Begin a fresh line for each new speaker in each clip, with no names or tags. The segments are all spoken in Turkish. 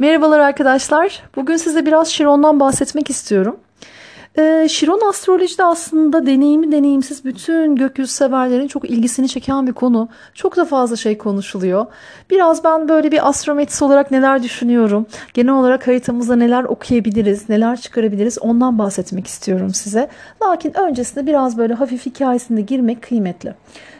Merhabalar arkadaşlar. Bugün size biraz Şiron'dan bahsetmek istiyorum. Ee, Şiron astrolojide aslında deneyimi deneyimsiz bütün gökyüzü severlerin çok ilgisini çeken bir konu. Çok da fazla şey konuşuluyor. Biraz ben böyle bir astrometrist olarak neler düşünüyorum, genel olarak haritamızda neler okuyabiliriz, neler çıkarabiliriz ondan bahsetmek istiyorum size. Lakin öncesinde biraz böyle hafif hikayesinde girmek kıymetli.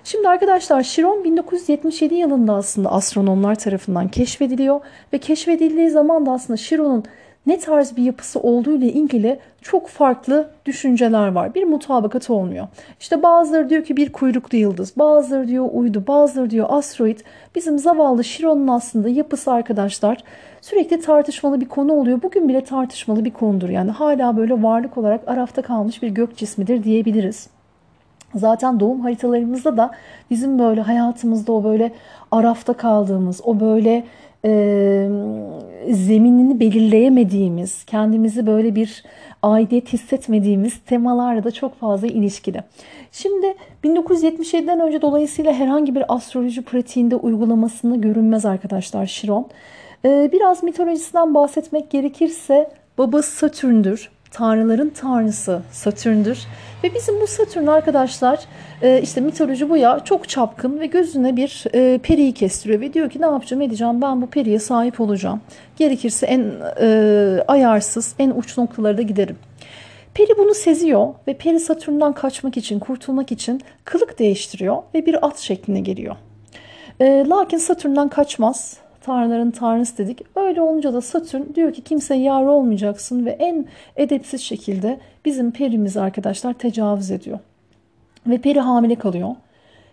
Şimdi arkadaşlar Şiron 1977 yılında aslında astronomlar tarafından keşfediliyor ve keşfedildiği zaman da aslında Şiron'un ne tarz bir yapısı olduğu ile ilgili çok farklı düşünceler var. Bir mutabakat olmuyor. İşte bazıları diyor ki bir kuyruklu yıldız, bazıları diyor uydu, bazıları diyor asteroid. Bizim zavallı Şiron'un aslında yapısı arkadaşlar sürekli tartışmalı bir konu oluyor. Bugün bile tartışmalı bir konudur. Yani hala böyle varlık olarak arafta kalmış bir gök cismidir diyebiliriz. Zaten doğum haritalarımızda da bizim böyle hayatımızda o böyle arafta kaldığımız, o böyle e, zeminini belirleyemediğimiz, kendimizi böyle bir aidiyet hissetmediğimiz temalarla da çok fazla ilişkili. Şimdi 1977'den önce dolayısıyla herhangi bir astroloji pratiğinde uygulamasını görünmez arkadaşlar Şiron. E, biraz mitolojisinden bahsetmek gerekirse babası Satürn'dür tanrıların tanrısı Satürn'dür. Ve bizim bu Satürn arkadaşlar e, işte mitoloji bu ya çok çapkın ve gözüne bir e, periyi kestiriyor ve diyor ki ne yapacağım edeceğim ben bu periye sahip olacağım. Gerekirse en e, ayarsız en uç noktalara da giderim. Peri bunu seziyor ve Peri Satürn'den kaçmak için, kurtulmak için kılık değiştiriyor ve bir at şekline geliyor. E, lakin Satürn'den kaçmaz tanrıların tanrısı dedik. Öyle olunca da Satürn diyor ki kimseye yar olmayacaksın ve en edepsiz şekilde bizim perimiz arkadaşlar tecavüz ediyor. Ve peri hamile kalıyor.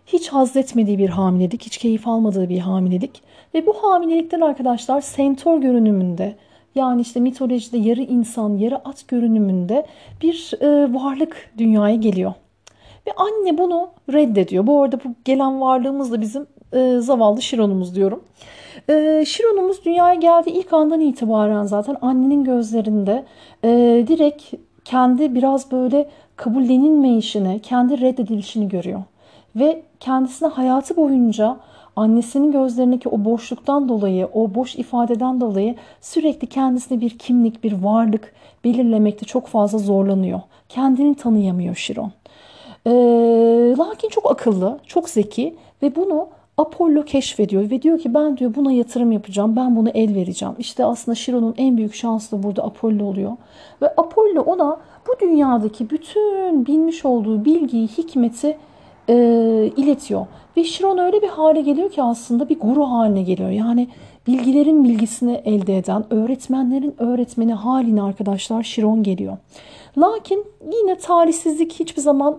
Hiç haz etmediği bir hamilelik, hiç keyif almadığı bir hamilelik. Ve bu hamilelikten arkadaşlar sentor görünümünde yani işte mitolojide yarı insan, yarı at görünümünde bir e, varlık dünyaya geliyor. Ve anne bunu reddediyor. Bu arada bu gelen varlığımız da bizim e, zavallı Şiron'umuz diyorum. E, Şiron'umuz dünyaya geldiği ilk andan itibaren zaten annenin gözlerinde e, direkt kendi biraz böyle kabullenilmeyişini, kendi reddedilişini görüyor. Ve kendisine hayatı boyunca annesinin gözlerindeki o boşluktan dolayı, o boş ifadeden dolayı sürekli kendisine bir kimlik, bir varlık belirlemekte çok fazla zorlanıyor. Kendini tanıyamıyor Şiron. E, lakin çok akıllı, çok zeki ve bunu Apollo keşfediyor ve diyor ki ben diyor buna yatırım yapacağım. Ben bunu el vereceğim. İşte aslında Şiron'un en büyük şansı da burada Apollo oluyor. Ve Apollo ona bu dünyadaki bütün bilmiş olduğu bilgiyi, hikmeti e, iletiyor. Ve Şiron öyle bir hale geliyor ki aslında bir guru haline geliyor. Yani bilgilerin bilgisini elde eden, öğretmenlerin öğretmeni haline arkadaşlar Şiron geliyor. Lakin yine talihsizlik hiçbir zaman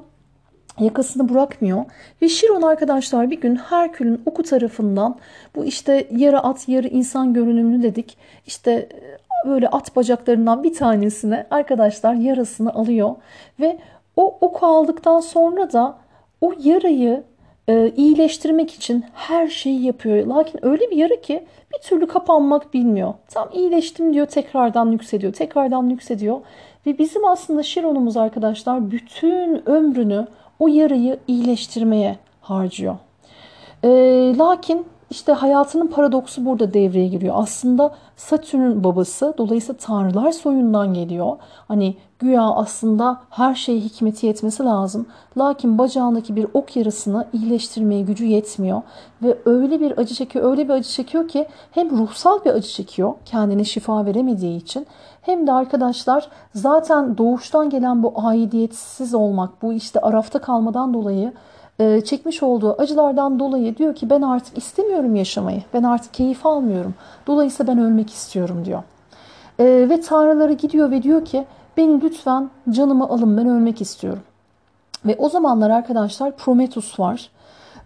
yakasını bırakmıyor. Ve Şiron arkadaşlar bir gün Herkül'ün oku tarafından bu işte yarı at yarı insan görünümlü dedik. İşte e, böyle at bacaklarından bir tanesine arkadaşlar yarasını alıyor. Ve o oku aldıktan sonra da o yarayı e, iyileştirmek için her şeyi yapıyor. Lakin öyle bir yara ki bir türlü kapanmak bilmiyor. Tam iyileştim diyor tekrardan yükseliyor. Tekrardan yükseliyor. Ve bizim aslında Şiron'umuz arkadaşlar bütün ömrünü o yarayı iyileştirmeye harcıyor. E, lakin işte hayatının paradoksu burada devreye giriyor. Aslında Satürn'ün babası dolayısıyla tanrılar soyundan geliyor. Hani güya aslında her şeye hikmeti yetmesi lazım. Lakin bacağındaki bir ok yarasını iyileştirmeye gücü yetmiyor. Ve öyle bir acı çekiyor, öyle bir acı çekiyor ki hem ruhsal bir acı çekiyor kendine şifa veremediği için. Hem de arkadaşlar zaten doğuştan gelen bu aidiyetsiz olmak, bu işte arafta kalmadan dolayı e, çekmiş olduğu acılardan dolayı diyor ki ben artık istemiyorum yaşamayı. Ben artık keyif almıyorum. Dolayısıyla ben ölmek istiyorum diyor. E, ve tanrıları gidiyor ve diyor ki beni lütfen canımı alın ben ölmek istiyorum. Ve o zamanlar arkadaşlar Prometheus var.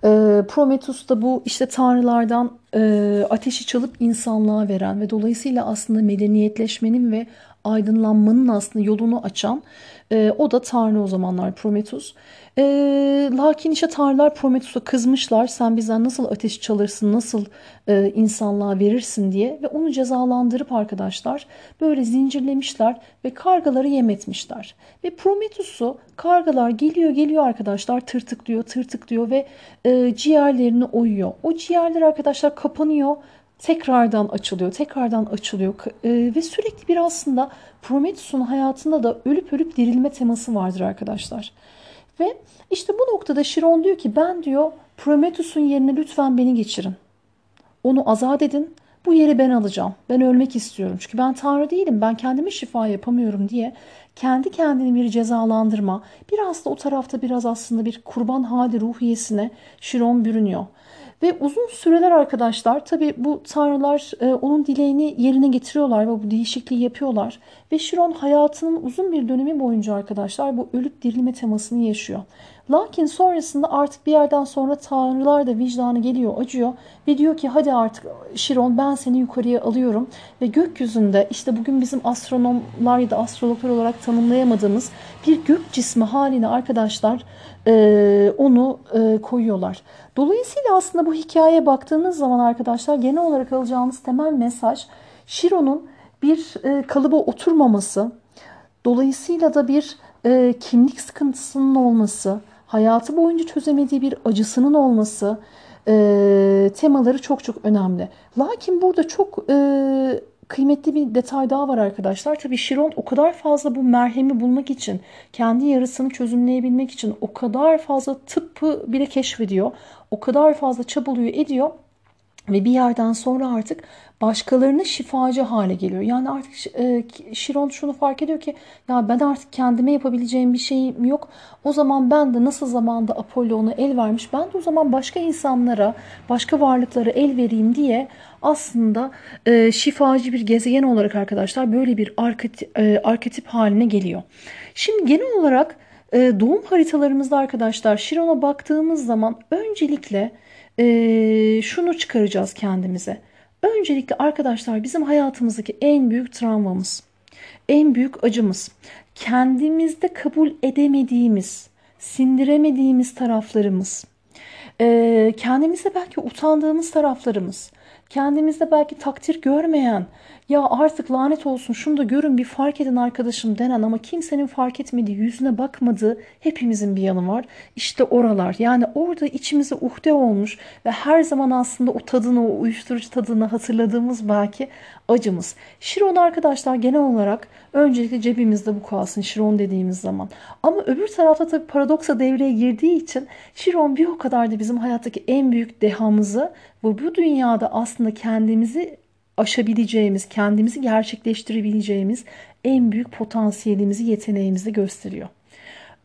E, Prometheus da bu işte tanrılardan ateşi çalıp insanlığa veren ve dolayısıyla aslında medeniyetleşmenin ve aydınlanmanın aslında yolunu açan o da tanrı o zamanlar Prometheus. E, lakin işte tanrılar Prometheus'a kızmışlar. Sen bizden nasıl ateş çalırsın, nasıl e, insanlığa verirsin diye. Ve onu cezalandırıp arkadaşlar böyle zincirlemişler ve kargaları yem etmişler. Ve Prometheus'u kargalar geliyor geliyor arkadaşlar tırtıklıyor tırtıklıyor ve e, ciğerlerini oyuyor. O ciğerler arkadaşlar kapanıyor tekrardan açılıyor, tekrardan açılıyor e, ve sürekli bir aslında Prometheus'un hayatında da ölüp ölüp dirilme teması vardır arkadaşlar. Ve işte bu noktada Chiron diyor ki ben diyor Prometheus'un yerine lütfen beni geçirin. Onu azat edin. Bu yeri ben alacağım. Ben ölmek istiyorum. Çünkü ben Tanrı değilim. Ben kendime şifa yapamıyorum diye kendi kendini bir cezalandırma. Biraz da o tarafta biraz aslında bir kurban hali ruhiyesine Chiron bürünüyor. Ve uzun süreler arkadaşlar tabi bu tanrılar e, onun dileğini yerine getiriyorlar ve bu değişikliği yapıyorlar. Ve Chiron hayatının uzun bir dönemi boyunca arkadaşlar bu ölüp dirilme temasını yaşıyor. Lakin sonrasında artık bir yerden sonra tanrılar da vicdanı geliyor, acıyor ve diyor ki hadi artık Şiron ben seni yukarıya alıyorum ve gökyüzünde işte bugün bizim astronomlar ya da astrologlar olarak tanımlayamadığımız bir gök cismi haline arkadaşlar e, onu e, koyuyorlar. Dolayısıyla aslında bu hikayeye baktığınız zaman arkadaşlar genel olarak alacağınız temel mesaj Şiron'un bir e, kalıba oturmaması, dolayısıyla da bir e, kimlik sıkıntısının olması, hayatı boyunca çözemediği bir acısının olması e, temaları çok çok önemli. Lakin burada çok e, kıymetli bir detay daha var arkadaşlar. Tabii Şiron o kadar fazla bu merhemi bulmak için, kendi yarısını çözümleyebilmek için o kadar fazla tıbbı bile keşfediyor. O kadar fazla çabalıyor ediyor. Ve bir yerden sonra artık başkalarına şifacı hale geliyor. Yani artık e, Şiron şunu fark ediyor ki ya ben artık kendime yapabileceğim bir şeyim yok. O zaman ben de nasıl zamanda Apollo ona el vermiş ben de o zaman başka insanlara, başka varlıklara el vereyim diye aslında e, şifacı bir gezegen olarak arkadaşlar böyle bir arketip, e, arketip haline geliyor. Şimdi genel olarak e, doğum haritalarımızda arkadaşlar Şiron'a baktığımız zaman öncelikle e, şunu çıkaracağız kendimize. Öncelikle arkadaşlar bizim hayatımızdaki en büyük travmamız, en büyük acımız, kendimizde kabul edemediğimiz, sindiremediğimiz taraflarımız, e, kendimizde belki utandığımız taraflarımız, kendimizde belki takdir görmeyen, ya artık lanet olsun şunu da görün bir fark edin arkadaşım denen ama kimsenin fark etmediği yüzüne bakmadığı hepimizin bir yanı var. İşte oralar yani orada içimize uhde olmuş ve her zaman aslında o tadını o uyuşturucu tadını hatırladığımız belki acımız. Şiron arkadaşlar genel olarak öncelikle cebimizde bu kalsın Şiron dediğimiz zaman. Ama öbür tarafta tabii paradoksa devreye girdiği için Şiron bir o kadar da bizim hayattaki en büyük dehamızı ve bu dünyada aslında kendimizi aşabileceğimiz, kendimizi gerçekleştirebileceğimiz en büyük potansiyelimizi, yeteneğimizi gösteriyor.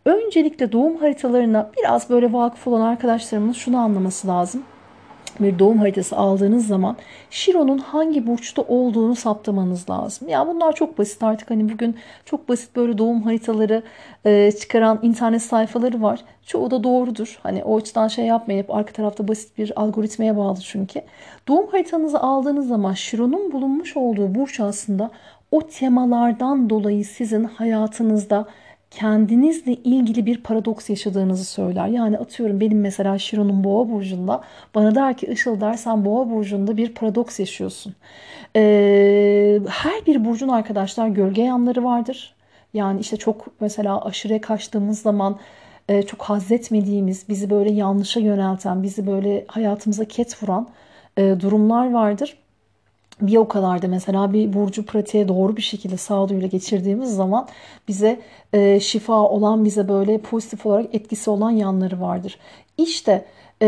Öncelikle doğum haritalarına biraz böyle vakıf olan arkadaşlarımız şunu anlaması lazım bir doğum haritası aldığınız zaman Şiron'un hangi burçta olduğunu saptamanız lazım. Ya bunlar çok basit artık hani bugün çok basit böyle doğum haritaları e, çıkaran internet sayfaları var. Çoğu da doğrudur. Hani o açıdan şey yapmayın hep arka tarafta basit bir algoritmaya bağlı çünkü. Doğum haritanızı aldığınız zaman Şiron'un bulunmuş olduğu burç aslında o temalardan dolayı sizin hayatınızda kendinizle ilgili bir paradoks yaşadığınızı söyler. Yani atıyorum benim mesela Şiron'un boğa burcunda bana der ki Işıl dersen boğa burcunda bir paradoks yaşıyorsun. Ee, her bir burcun arkadaşlar gölge yanları vardır. Yani işte çok mesela aşırıya kaçtığımız zaman e, çok hazzetmediğimiz, bizi böyle yanlışa yönelten, bizi böyle hayatımıza ket vuran e, durumlar vardır bir o kadar da mesela bir burcu pratiğe doğru bir şekilde sağduyuyla geçirdiğimiz zaman bize e, şifa olan bize böyle pozitif olarak etkisi olan yanları vardır. İşte e,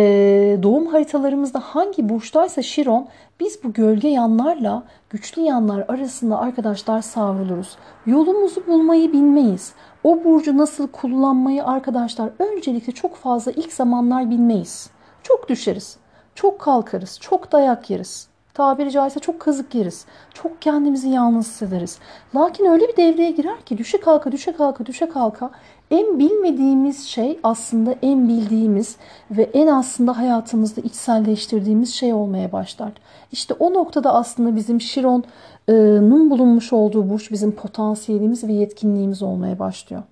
doğum haritalarımızda hangi burçtaysa Şiron biz bu gölge yanlarla güçlü yanlar arasında arkadaşlar savruluruz. Yolumuzu bulmayı bilmeyiz. O burcu nasıl kullanmayı arkadaşlar öncelikle çok fazla ilk zamanlar bilmeyiz. Çok düşeriz, çok kalkarız, çok dayak yeriz tabiri caizse çok kazık yeriz. Çok kendimizi yalnız hissederiz. Lakin öyle bir devreye girer ki düşe kalka düşe kalka düşe kalka en bilmediğimiz şey aslında en bildiğimiz ve en aslında hayatımızda içselleştirdiğimiz şey olmaya başlar. İşte o noktada aslında bizim Şiron'un bulunmuş olduğu burç bizim potansiyelimiz ve yetkinliğimiz olmaya başlıyor.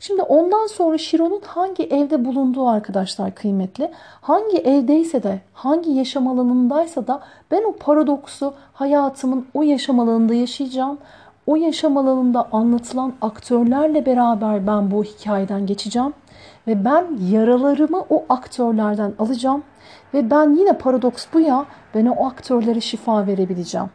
Şimdi ondan sonra Şiron'un hangi evde bulunduğu arkadaşlar kıymetli. Hangi evdeyse de, hangi yaşam alanındaysa da ben o paradoksu hayatımın o yaşam alanında yaşayacağım. o yaşam alanında anlatılan aktörlerle beraber ben bu hikayeden geçeceğim. Ve ben yaralarımı o aktörlerden alacağım. Ve ben yine paradoks bu ya ben o aktörlere şifa verebileceğim.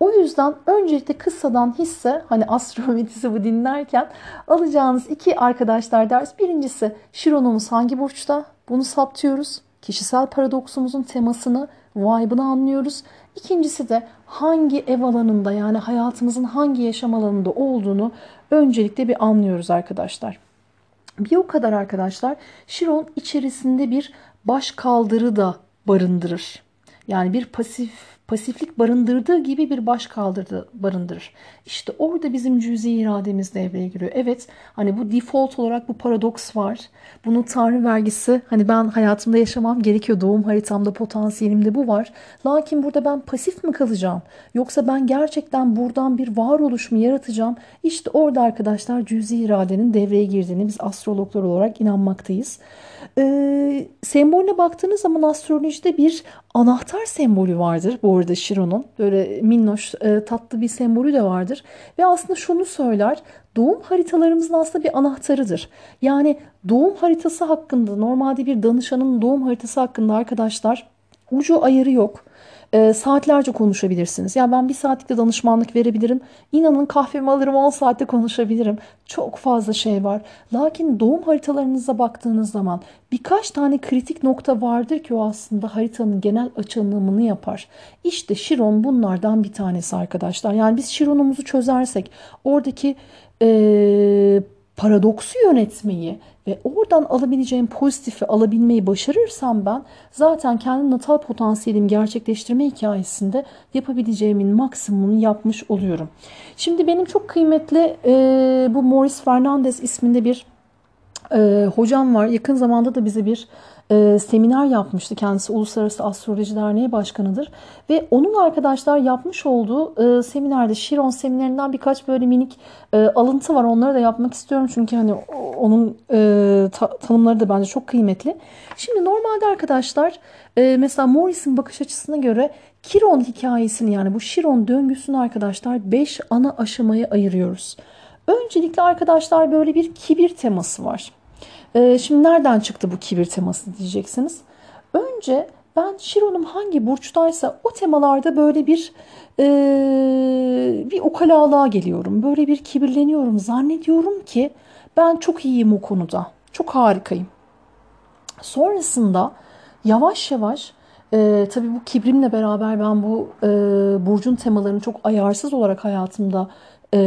O yüzden öncelikle kıssadan hisse hani astrometisi bu dinlerken alacağınız iki arkadaşlar ders. Birincisi Şiron'umuz hangi burçta? Bunu saptıyoruz. Kişisel paradoksumuzun temasını, vibe'ını anlıyoruz. İkincisi de hangi ev alanında yani hayatımızın hangi yaşam alanında olduğunu öncelikle bir anlıyoruz arkadaşlar. Bir o kadar arkadaşlar Şiron içerisinde bir baş kaldırı da barındırır. Yani bir pasif pasiflik barındırdığı gibi bir baş kaldırdı barındırır. İşte orada bizim cüzi irademiz devreye giriyor. Evet hani bu default olarak bu paradoks var. Bunun tanrı vergisi hani ben hayatımda yaşamam gerekiyor. Doğum haritamda potansiyelimde bu var. Lakin burada ben pasif mi kalacağım? Yoksa ben gerçekten buradan bir varoluş mu yaratacağım? İşte orada arkadaşlar cüzi iradenin devreye girdiğini biz astrologlar olarak inanmaktayız. Ee, sembolüne baktığınız zaman astrolojide bir anahtar sembolü vardır. Bu arada Şiron'un böyle minnoş e, tatlı bir sembolü de vardır. Ve aslında şunu söyler. Doğum haritalarımızın aslında bir anahtarıdır. Yani doğum haritası hakkında normalde bir danışanın doğum haritası hakkında arkadaşlar ucu ayarı yok e, saatlerce konuşabilirsiniz. Ya ben bir saatlikte danışmanlık verebilirim. İnanın kahvemi alırım 10 saatte konuşabilirim. Çok fazla şey var. Lakin doğum haritalarınıza baktığınız zaman birkaç tane kritik nokta vardır ki o aslında haritanın genel açılımını yapar. İşte Şiron bunlardan bir tanesi arkadaşlar. Yani biz Şiron'umuzu çözersek oradaki e, paradoksu yönetmeyi ve oradan alabileceğim pozitifi alabilmeyi başarırsam ben zaten kendi natal potansiyelimi gerçekleştirme hikayesinde yapabileceğimin maksimumunu yapmış oluyorum. Şimdi benim çok kıymetli e, bu Morris Fernandez isminde bir e, hocam var. Yakın zamanda da bize bir e, seminer yapmıştı. Kendisi Uluslararası Astroloji Derneği Başkanıdır. Ve onun arkadaşlar yapmış olduğu e, seminerde Şiron seminerinden birkaç böyle minik e, alıntı var. Onları da yapmak istiyorum. Çünkü hani onun e, ta, tanımları da bence çok kıymetli. Şimdi normalde arkadaşlar e, mesela Morris'in bakış açısına göre Kiron hikayesini yani bu Şiron döngüsünü arkadaşlar 5 ana aşamaya ayırıyoruz. Öncelikle arkadaşlar böyle bir kibir teması var. Ee, şimdi nereden çıktı bu kibir teması diyeceksiniz. Önce ben Şiron'um hangi burçtaysa o temalarda böyle bir e, bir ukalalığa geliyorum. Böyle bir kibirleniyorum. Zannediyorum ki ben çok iyiyim o konuda. Çok harikayım. Sonrasında yavaş yavaş e, tabii bu kibrimle beraber ben bu e, burcun temalarını çok ayarsız olarak hayatımda e,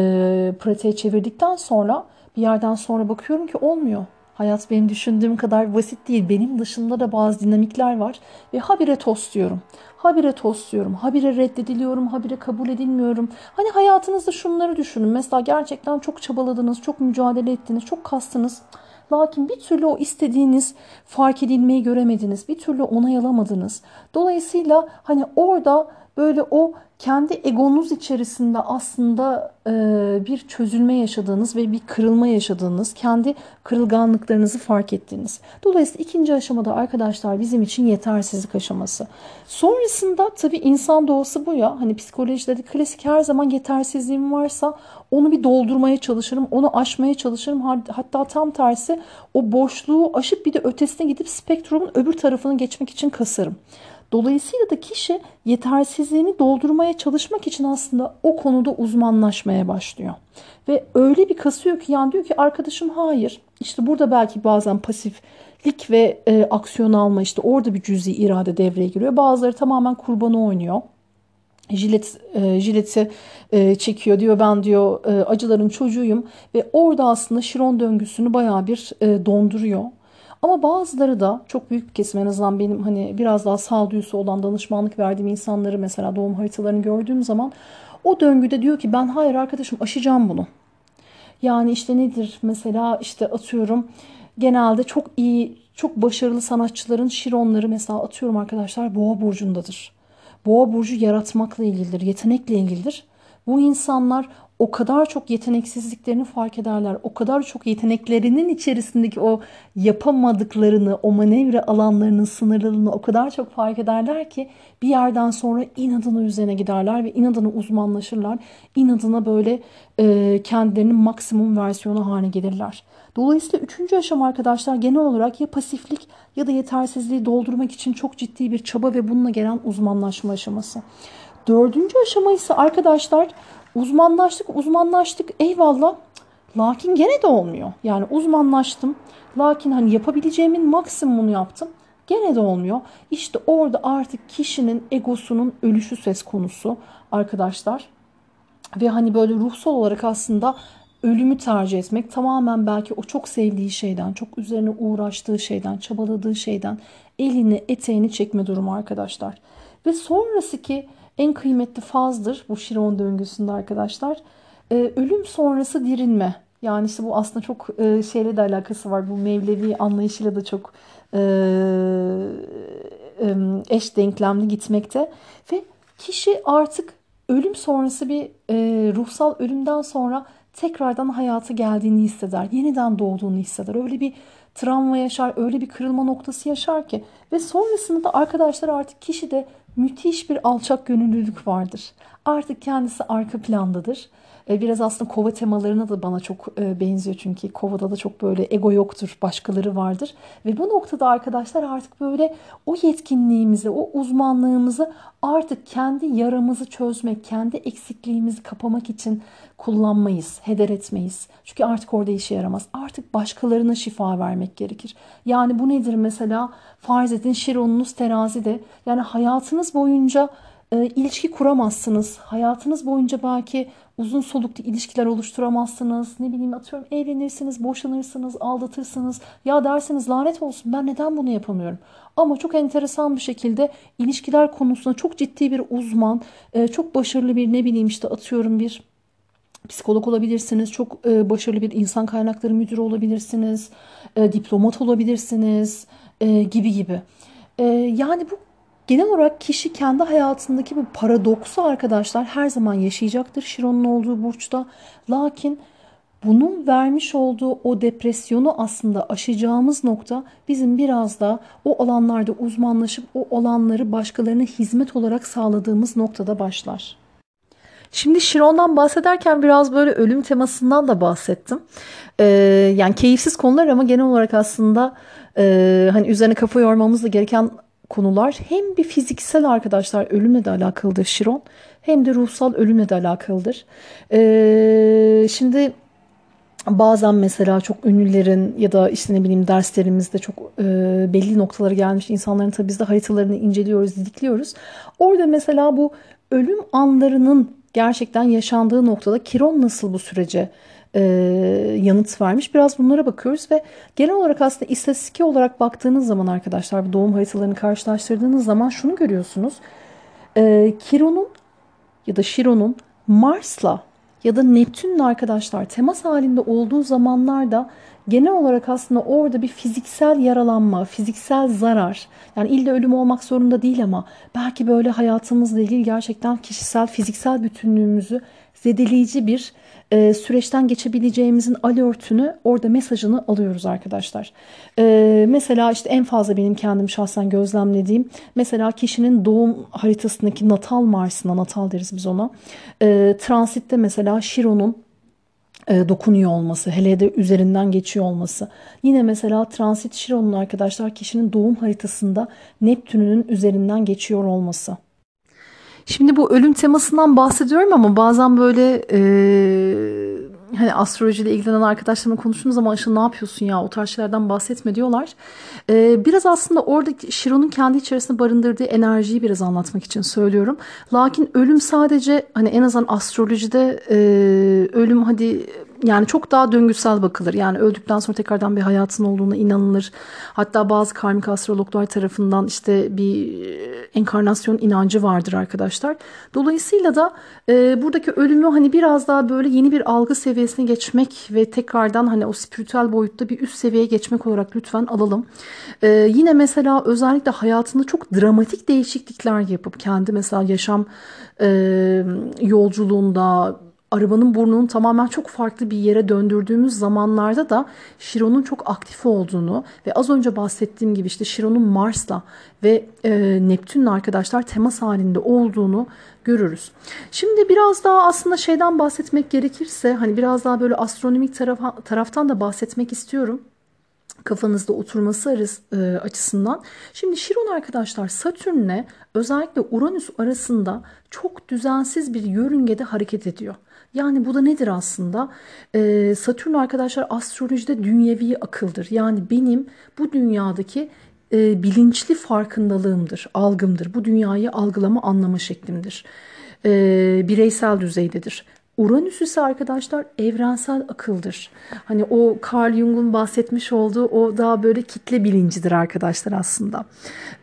pratiğe çevirdikten sonra bir yerden sonra bakıyorum ki olmuyor. Hayat benim düşündüğüm kadar basit değil. Benim dışında da bazı dinamikler var. Ve habire tosluyorum. Habire tosluyorum. Habire reddediliyorum. Habire kabul edilmiyorum. Hani hayatınızda şunları düşünün. Mesela gerçekten çok çabaladınız. Çok mücadele ettiniz. Çok kastınız. Lakin bir türlü o istediğiniz fark edilmeyi göremediniz. Bir türlü onay alamadınız. Dolayısıyla hani orada böyle o kendi egonuz içerisinde aslında e, bir çözülme yaşadığınız ve bir kırılma yaşadığınız, kendi kırılganlıklarınızı fark ettiğiniz. Dolayısıyla ikinci aşamada arkadaşlar bizim için yetersizlik aşaması. Sonrasında tabii insan doğası bu ya. Hani psikolojide de klasik her zaman yetersizliğim varsa onu bir doldurmaya çalışırım, onu aşmaya çalışırım. Hatta tam tersi o boşluğu aşıp bir de ötesine gidip spektrumun öbür tarafını geçmek için kasarım. Dolayısıyla da kişi yetersizliğini doldurmaya çalışmak için aslında o konuda uzmanlaşmaya başlıyor. Ve öyle bir kasıyor ki yani diyor ki arkadaşım hayır. İşte burada belki bazen pasiflik ve e, aksiyon alma işte orada bir cüzi irade devreye giriyor. Bazıları tamamen kurbanı oynuyor. Jilet, e, jileti e, çekiyor diyor ben diyor e, acıların çocuğuyum ve orada aslında şiron döngüsünü baya bir e, donduruyor. Ama bazıları da çok büyük bir kesim en azından benim hani biraz daha sağduyusu olan danışmanlık verdiğim insanları mesela doğum haritalarını gördüğüm zaman o döngüde diyor ki ben hayır arkadaşım aşacağım bunu. Yani işte nedir mesela işte atıyorum genelde çok iyi çok başarılı sanatçıların şironları mesela atıyorum arkadaşlar boğa burcundadır. Boğa burcu yaratmakla ilgilidir, yetenekle ilgilidir. Bu insanlar o kadar çok yeteneksizliklerini fark ederler. O kadar çok yeteneklerinin içerisindeki o yapamadıklarını, o manevra alanlarının sınırlılığını o kadar çok fark ederler ki bir yerden sonra inadına üzerine giderler ve inadına uzmanlaşırlar. İnadına böyle e, kendilerinin maksimum versiyonu haline gelirler. Dolayısıyla üçüncü aşama arkadaşlar genel olarak ya pasiflik ya da yetersizliği doldurmak için çok ciddi bir çaba ve bununla gelen uzmanlaşma aşaması. Dördüncü aşama ise arkadaşlar uzmanlaştık uzmanlaştık eyvallah lakin gene de olmuyor. Yani uzmanlaştım lakin hani yapabileceğimin maksimumunu yaptım. Gene de olmuyor. İşte orada artık kişinin egosunun ölüşü söz konusu arkadaşlar. Ve hani böyle ruhsal olarak aslında ölümü tercih etmek tamamen belki o çok sevdiği şeyden, çok üzerine uğraştığı şeyden, çabaladığı şeyden elini eteğini çekme durumu arkadaşlar. Ve sonrası ki en kıymetli fazdır bu Şiron döngüsünde arkadaşlar. Ee, ölüm sonrası dirilme. Yani işte bu aslında çok e, şeyle de alakası var. Bu Mevlevi anlayışıyla da çok e, e, eş denklemli gitmekte. Ve kişi artık ölüm sonrası bir e, ruhsal ölümden sonra tekrardan hayata geldiğini hisseder. Yeniden doğduğunu hisseder. Öyle bir travma yaşar, öyle bir kırılma noktası yaşar ki. Ve sonrasında da arkadaşlar artık kişide müthiş bir alçak gönüllülük vardır. Artık kendisi arka plandadır. E, biraz aslında kova temalarına da bana çok e, benziyor çünkü kovada da çok böyle ego yoktur, başkaları vardır. Ve bu noktada arkadaşlar artık böyle o yetkinliğimizi, o uzmanlığımızı artık kendi yaramızı çözmek, kendi eksikliğimizi kapamak için kullanmayız, heder etmeyiz. Çünkü artık orada işe yaramaz. Artık başkalarına şifa vermek gerekir. Yani bu nedir mesela? Farz edin şironunuz terazide. Yani hayatınız boyunca e, ilişki kuramazsınız. Hayatınız boyunca belki uzun soluklu ilişkiler oluşturamazsınız. Ne bileyim atıyorum evlenirsiniz, boşanırsınız, aldatırsınız. Ya dersiniz lanet olsun ben neden bunu yapamıyorum? Ama çok enteresan bir şekilde ilişkiler konusunda çok ciddi bir uzman, e, çok başarılı bir ne bileyim işte atıyorum bir psikolog olabilirsiniz, çok e, başarılı bir insan kaynakları müdürü olabilirsiniz, e, diplomat olabilirsiniz gibi gibi. Yani bu Genel olarak kişi kendi hayatındaki bu paradoksu arkadaşlar her zaman yaşayacaktır Şiron'un olduğu burçta. Lakin bunun vermiş olduğu o depresyonu aslında aşacağımız nokta bizim biraz da o alanlarda uzmanlaşıp o alanları başkalarına hizmet olarak sağladığımız noktada başlar. Şimdi Şiron'dan bahsederken biraz böyle ölüm temasından da bahsettim. Ee, yani keyifsiz konular ama genel olarak aslında e, hani üzerine kafa yormamız da gereken konular hem bir fiziksel arkadaşlar ölümle de alakalıdır Şiron hem de ruhsal ölümle de alakalıdır. Ee, şimdi bazen mesela çok ünlülerin ya da işte ne bileyim derslerimizde çok e, belli noktalara gelmiş insanların tabii biz de haritalarını inceliyoruz, didikliyoruz. Orada mesela bu ölüm anlarının gerçekten yaşandığı noktada Kiron nasıl bu sürece e, yanıt vermiş. Biraz bunlara bakıyoruz ve genel olarak aslında istatistik olarak baktığınız zaman arkadaşlar bu doğum haritalarını karşılaştırdığınız zaman şunu görüyorsunuz. E, Kiron'un ya da Şiron'un Mars'la ya da Neptün'le arkadaşlar temas halinde olduğu zamanlarda genel olarak aslında orada bir fiziksel yaralanma, fiziksel zarar yani illa ölüm olmak zorunda değil ama belki böyle hayatımızla ilgili gerçekten kişisel, fiziksel bütünlüğümüzü zedeleyici bir e, süreçten geçebileceğimizin alertünü orada mesajını alıyoruz arkadaşlar. E, mesela işte en fazla benim kendim şahsen gözlemlediğim mesela kişinin doğum haritasındaki natal Mars'ına natal deriz biz ona. E, transitte mesela Şiron'un e, dokunuyor olması, hele de üzerinden geçiyor olması. Yine mesela transit Şiron'un arkadaşlar kişinin doğum haritasında Neptün'ün üzerinden geçiyor olması. Şimdi bu ölüm temasından bahsediyorum ama bazen böyle e, hani astrolojiyle ilgilenen arkadaşlarımla konuştuğumuz zaman Işıl ne yapıyorsun ya o tarz şeylerden bahsetme diyorlar. E, biraz aslında orada Şiron'un kendi içerisinde barındırdığı enerjiyi biraz anlatmak için söylüyorum. Lakin ölüm sadece hani en azından astrolojide e, ölüm hadi yani çok daha döngüsel bakılır. Yani öldükten sonra tekrardan bir hayatın olduğuna inanılır. Hatta bazı karmik astrologlar tarafından işte bir e, enkarnasyon inancı vardır arkadaşlar. Dolayısıyla da e, buradaki ölümü hani biraz daha böyle yeni bir algı seviyesine geçmek ve tekrardan hani o spiritüel boyutta bir üst seviyeye geçmek olarak lütfen alalım. E, yine mesela özellikle hayatında çok dramatik değişiklikler yapıp kendi mesela yaşam e, yolculuğunda arabanın burnunun tamamen çok farklı bir yere döndürdüğümüz zamanlarda da Şiron'un çok aktif olduğunu ve az önce bahsettiğim gibi işte Şiron'un Mars'la ve e, Neptün'le arkadaşlar temas halinde olduğunu görürüz. Şimdi biraz daha aslında şeyden bahsetmek gerekirse hani biraz daha böyle astronomik tarafa, taraftan da bahsetmek istiyorum kafanızda oturması e, açısından. Şimdi Şiron arkadaşlar Satürn'le özellikle Uranüs arasında çok düzensiz bir yörüngede hareket ediyor. Yani bu da nedir aslında? Ee, Satürn arkadaşlar astrolojide dünyevi akıldır. Yani benim bu dünyadaki e, bilinçli farkındalığımdır, algımdır. Bu dünyayı algılama, anlama şeklimdir. E, bireysel düzeydedir. Uranüs ise arkadaşlar evrensel akıldır. Hani o Carl Jung'un bahsetmiş olduğu o daha böyle kitle bilincidir arkadaşlar aslında.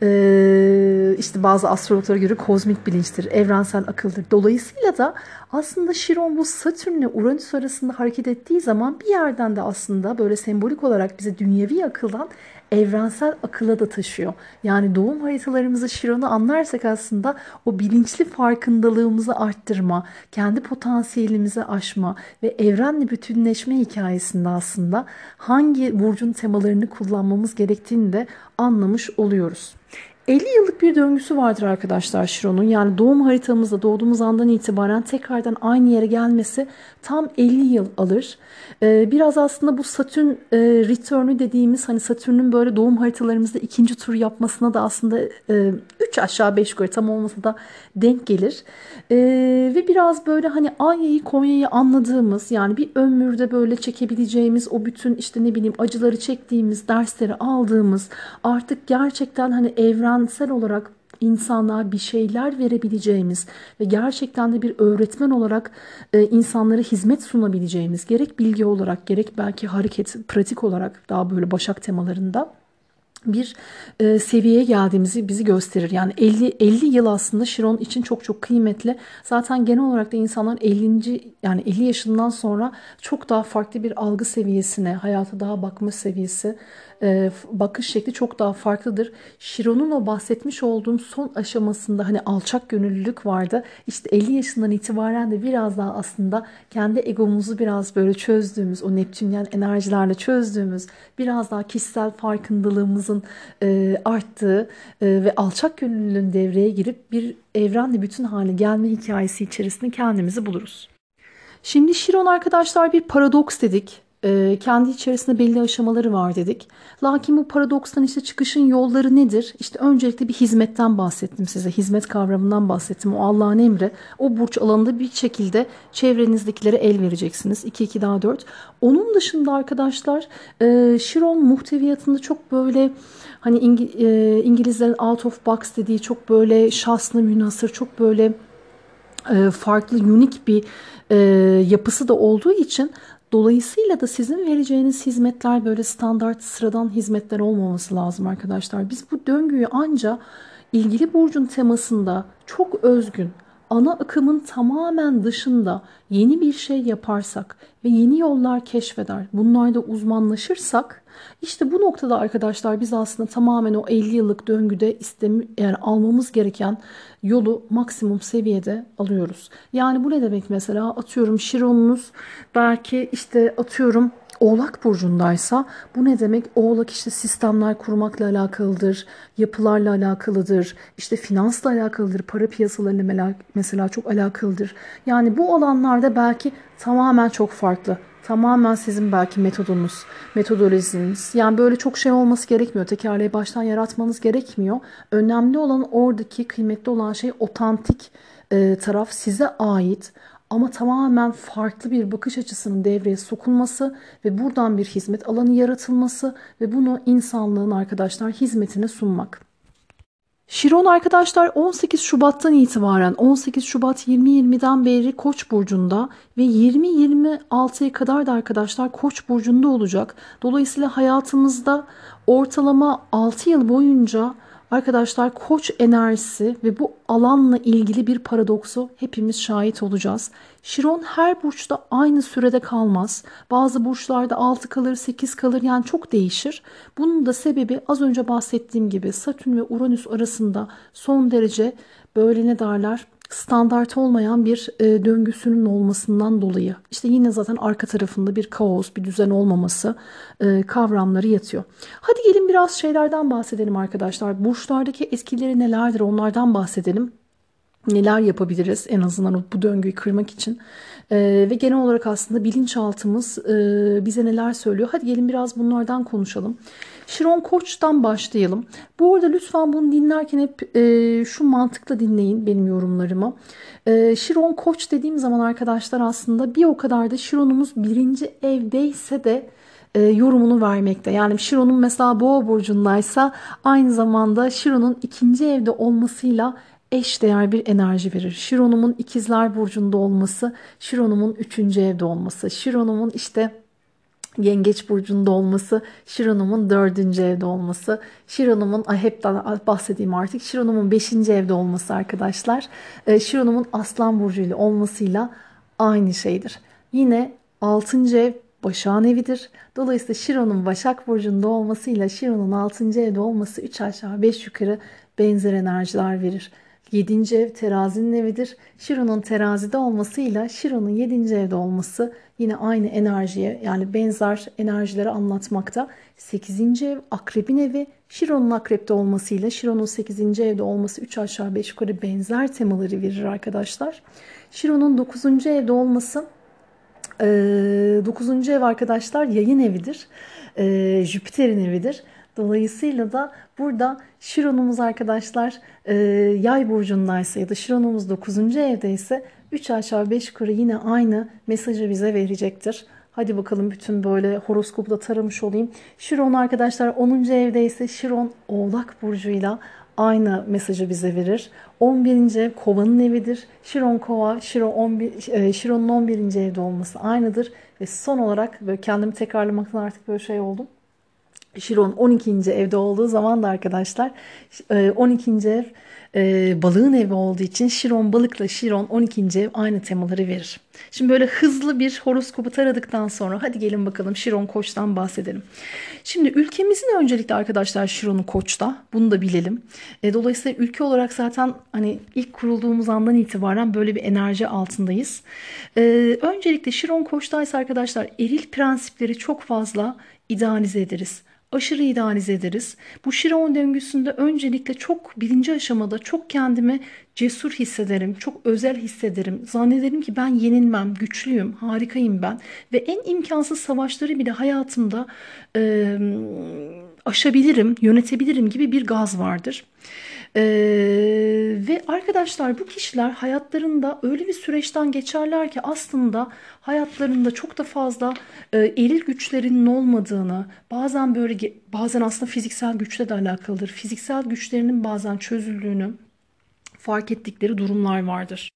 Ee, işte bazı astrologlara göre kozmik bilinçtir, evrensel akıldır. Dolayısıyla da aslında Şiron bu Satürn ile Uranüs arasında hareket ettiği zaman bir yerden de aslında böyle sembolik olarak bize dünyevi akıldan evrensel akıla da taşıyor. Yani doğum haritalarımızı Şiron'u anlarsak aslında o bilinçli farkındalığımızı arttırma, kendi potansiyelimizi aşma ve evrenle bütünleşme hikayesinde aslında hangi burcun temalarını kullanmamız gerektiğini de anlamış oluyoruz. 50 yıllık bir döngüsü vardır arkadaşlar Şiron'un. Yani doğum haritamızda doğduğumuz andan itibaren tekrardan aynı yere gelmesi tam 50 yıl alır. Ee, biraz aslında bu Satürn e, return'ü dediğimiz hani Satürn'ün böyle doğum haritalarımızda ikinci tur yapmasına da aslında 3 e, aşağı 5 yukarı tam olmasa da denk gelir. E, ve biraz böyle hani Anya'yı Konya'yı anladığımız yani bir ömürde böyle çekebileceğimiz o bütün işte ne bileyim acıları çektiğimiz dersleri aldığımız artık gerçekten hani evrensel olarak insanlığa bir şeyler verebileceğimiz ve gerçekten de bir öğretmen olarak e, insanlara hizmet sunabileceğimiz gerek bilgi olarak gerek belki hareket pratik olarak daha böyle başak temalarında bir e, seviyeye geldiğimizi bizi gösterir. Yani 50 50 yıl aslında Şiron için çok çok kıymetli. Zaten genel olarak da insanlar 50. yani 50 yaşından sonra çok daha farklı bir algı seviyesine, hayata daha bakma seviyesi e, bakış şekli çok daha farklıdır. Şiron'un o bahsetmiş olduğum son aşamasında hani alçak gönüllülük vardı. İşte 50 yaşından itibaren de biraz daha aslında kendi egomuzu biraz böyle çözdüğümüz, o Neptünyen enerjilerle çözdüğümüz, biraz daha kişisel farkındalığımızın e, arttığı e, ve alçak gönüllülüğün devreye girip bir evrenle bütün hale gelme hikayesi içerisinde kendimizi buluruz. Şimdi Şiron arkadaşlar bir paradoks dedik e, kendi içerisinde belli aşamaları var dedik. Lakin bu paradokstan işte çıkışın yolları nedir? İşte öncelikle bir hizmetten bahsettim size. Hizmet kavramından bahsettim. O Allah'ın emri. O burç alanında bir şekilde çevrenizdekilere el vereceksiniz. 2 2 daha 4. Onun dışında arkadaşlar e, Şiron muhteviyatında çok böyle hani İngi, e, İngilizlerin out of box dediği çok böyle şahsına münasır, çok böyle e, farklı, unik bir e, yapısı da olduğu için Dolayısıyla da sizin vereceğiniz hizmetler böyle standart sıradan hizmetler olmaması lazım arkadaşlar. Biz bu döngüyü anca ilgili burcun temasında çok özgün, ana akımın tamamen dışında yeni bir şey yaparsak ve yeni yollar keşfeder, bunlarda uzmanlaşırsak işte bu noktada arkadaşlar biz aslında tamamen o 50 yıllık döngüde istemi, yani almamız gereken yolu maksimum seviyede alıyoruz. Yani bu ne demek mesela atıyorum Şiron'unuz belki işte atıyorum Oğlak burcundaysa bu ne demek? Oğlak işte sistemler kurmakla alakalıdır, yapılarla alakalıdır, işte finansla alakalıdır, para piyasalarıyla mesela çok alakalıdır. Yani bu alanlarda belki tamamen çok farklı. Tamamen sizin belki metodunuz, metodolojiniz. Yani böyle çok şey olması gerekmiyor. Tekerleği baştan yaratmanız gerekmiyor. Önemli olan oradaki kıymetli olan şey otantik taraf size ait ama tamamen farklı bir bakış açısının devreye sokulması ve buradan bir hizmet alanı yaratılması ve bunu insanlığın arkadaşlar hizmetine sunmak. Şiron arkadaşlar 18 Şubat'tan itibaren 18 Şubat 2020'den beri Koç burcunda ve 2026'ya kadar da arkadaşlar Koç burcunda olacak. Dolayısıyla hayatımızda ortalama 6 yıl boyunca Arkadaşlar koç enerjisi ve bu alanla ilgili bir paradoksu hepimiz şahit olacağız. Şiron her burçta aynı sürede kalmaz. Bazı burçlarda 6 kalır, 8 kalır yani çok değişir. Bunun da sebebi az önce bahsettiğim gibi Satürn ve Uranüs arasında son derece böyle ne derler standart olmayan bir e, döngüsünün olmasından dolayı işte yine zaten arka tarafında bir kaos, bir düzen olmaması e, kavramları yatıyor. Hadi gelin biraz şeylerden bahsedelim arkadaşlar. Burçlardaki etkileri nelerdir onlardan bahsedelim. Neler yapabiliriz en azından bu döngüyü kırmak için. Ee, ve genel olarak aslında bilinçaltımız e, bize neler söylüyor. Hadi gelin biraz bunlardan konuşalım. Şiron Koç'tan başlayalım. Bu arada lütfen bunu dinlerken hep e, şu mantıkla dinleyin benim yorumlarımı. E, Şiron Koç dediğim zaman arkadaşlar aslında bir o kadar da Şiron'umuz birinci evdeyse de e, yorumunu vermekte. Yani Şiron'un mesela Boğa burcundaysa aynı zamanda Şiron'un ikinci evde olmasıyla eş değer bir enerji verir. Şiron'umun ikizler burcunda olması, Şiron'umun üçüncü evde olması, Şiron'umun işte Yengeç burcunda olması, Şiron'umun dördüncü evde olması, Şiron'umun hep bahsedeyim artık, Şiron'umun beşinci evde olması arkadaşlar, e, Şiron'umun Aslan burcuyla olmasıyla aynı şeydir. Yine altıncı ev Başak'ın evidir. Dolayısıyla Şiron'un Başak Burcu'nda olmasıyla Şiron'un 6. evde olması 3 aşağı 5 yukarı benzer enerjiler verir. 7. ev terazinin evidir. Şiron'un terazide olmasıyla Şiron'un 7. evde olması yine aynı enerjiye yani benzer enerjileri anlatmakta. 8. ev akrebin evi. Şiron'un akrepte olmasıyla Şiron'un 8. evde olması 3 aşağı 5 yukarı benzer temaları verir arkadaşlar. Şiron'un 9. evde olması 9. ev arkadaşlar yayın evidir. Jüpiter'in evidir. Dolayısıyla da burada Şiron'umuz arkadaşlar e, yay burcundaysa ya da Şiron'umuz 9. evdeyse 3 aşağı 5 yukarı yine aynı mesajı bize verecektir. Hadi bakalım bütün böyle horoskopu da taramış olayım. Şiron arkadaşlar 10. evdeyse Şiron Oğlak burcuyla aynı mesajı bize verir. 11. ev kovanın evidir. Şiron kova, Şiron 11, e, Şiron'un 11. evde olması aynıdır. Ve son olarak böyle kendimi tekrarlamaktan artık böyle şey oldum. Şiron 12. evde olduğu zaman da arkadaşlar 12. E, ev e, balığın evi olduğu için Şiron balıkla Şiron 12. ev aynı temaları verir. Şimdi böyle hızlı bir horoskopu taradıktan sonra hadi gelin bakalım Şiron Koç'tan bahsedelim. Şimdi ülkemizin öncelikle arkadaşlar Şiron'u Koç'ta bunu da bilelim. E, dolayısıyla ülke olarak zaten hani ilk kurulduğumuz andan itibaren böyle bir enerji altındayız. Öncelikle Şiron Koç'taysa arkadaşlar eril prensipleri çok fazla idealize ederiz aşırı idealize ederiz. Bu Şiron döngüsünde öncelikle çok birinci aşamada çok kendimi cesur hissederim, çok özel hissederim. Zannederim ki ben yenilmem, güçlüyüm, harikayım ben. Ve en imkansız savaşları bile hayatımda e, aşabilirim, yönetebilirim gibi bir gaz vardır. Ee, ve arkadaşlar bu kişiler hayatlarında öyle bir süreçten geçerler ki aslında hayatlarında çok da fazla e, eril güçlerinin olmadığını, bazen böyle bazen aslında fiziksel güçle de alakalıdır. Fiziksel güçlerinin bazen çözüldüğünü fark ettikleri durumlar vardır.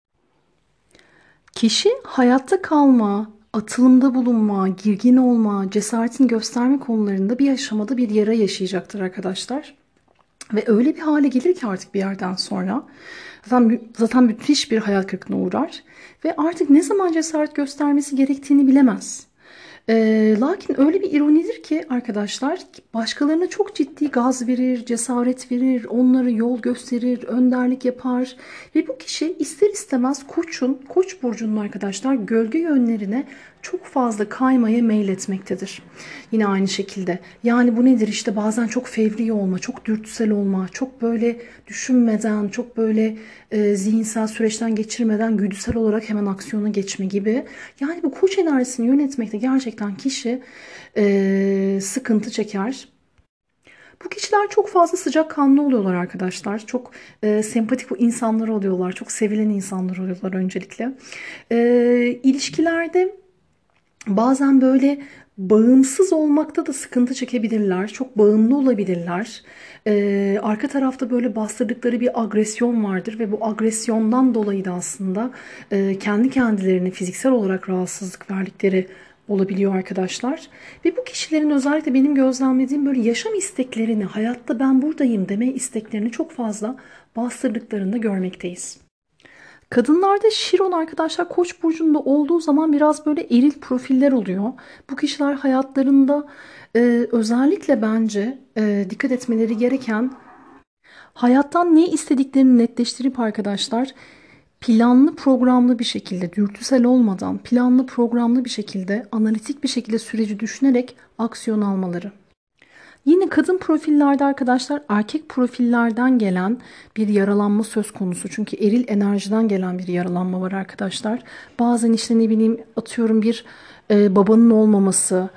Kişi hayatta kalma, atılımda bulunma, girgin olma, cesaretin gösterme konularında bir aşamada bir yara yaşayacaktır arkadaşlar. Ve öyle bir hale gelir ki artık bir yerden sonra zaten, zaten müthiş bir hayal kırıklığına uğrar. Ve artık ne zaman cesaret göstermesi gerektiğini bilemez. E, lakin öyle bir ironidir ki arkadaşlar başkalarına çok ciddi gaz verir, cesaret verir, onları yol gösterir, önderlik yapar. Ve bu kişi ister istemez koçun, koç burcunun arkadaşlar gölge yönlerine çok fazla kaymaya meyletmektedir. Yine aynı şekilde. Yani bu nedir işte bazen çok fevri olma, çok dürtüsel olma, çok böyle düşünmeden, çok böyle e, zihinsel süreçten geçirmeden güdüsel olarak hemen aksiyona geçme gibi. Yani bu koç enerjisini yönetmekte gerçekten kişi e, sıkıntı çeker. Bu kişiler çok fazla sıcak kanlı oluyorlar arkadaşlar. Çok e, sempatik bu insanlar oluyorlar. Çok sevilen insanlar oluyorlar öncelikle. E, ilişkilerde bazen böyle bağımsız olmakta da sıkıntı çekebilirler. Çok bağımlı olabilirler. Ee, arka tarafta böyle bastırdıkları bir agresyon vardır ve bu agresyondan dolayı da aslında e, kendi kendilerini fiziksel olarak rahatsızlık verdikleri olabiliyor arkadaşlar. Ve bu kişilerin özellikle benim gözlemlediğim böyle yaşam isteklerini, hayatta ben buradayım deme isteklerini çok fazla bastırdıklarını görmekteyiz. Kadınlarda Şiron arkadaşlar Koç burcunda olduğu zaman biraz böyle eril profiller oluyor. Bu kişiler hayatlarında e, özellikle bence e, dikkat etmeleri gereken hayattan ne istediklerini netleştirip arkadaşlar
planlı programlı bir şekilde, dürtüsel olmadan planlı programlı bir şekilde, analitik bir şekilde süreci düşünerek aksiyon almaları. Yine kadın profillerde arkadaşlar erkek profillerden gelen bir yaralanma söz konusu. Çünkü eril enerjiden gelen bir yaralanma var arkadaşlar. Bazen işte ne bileyim atıyorum bir e, babanın olmaması,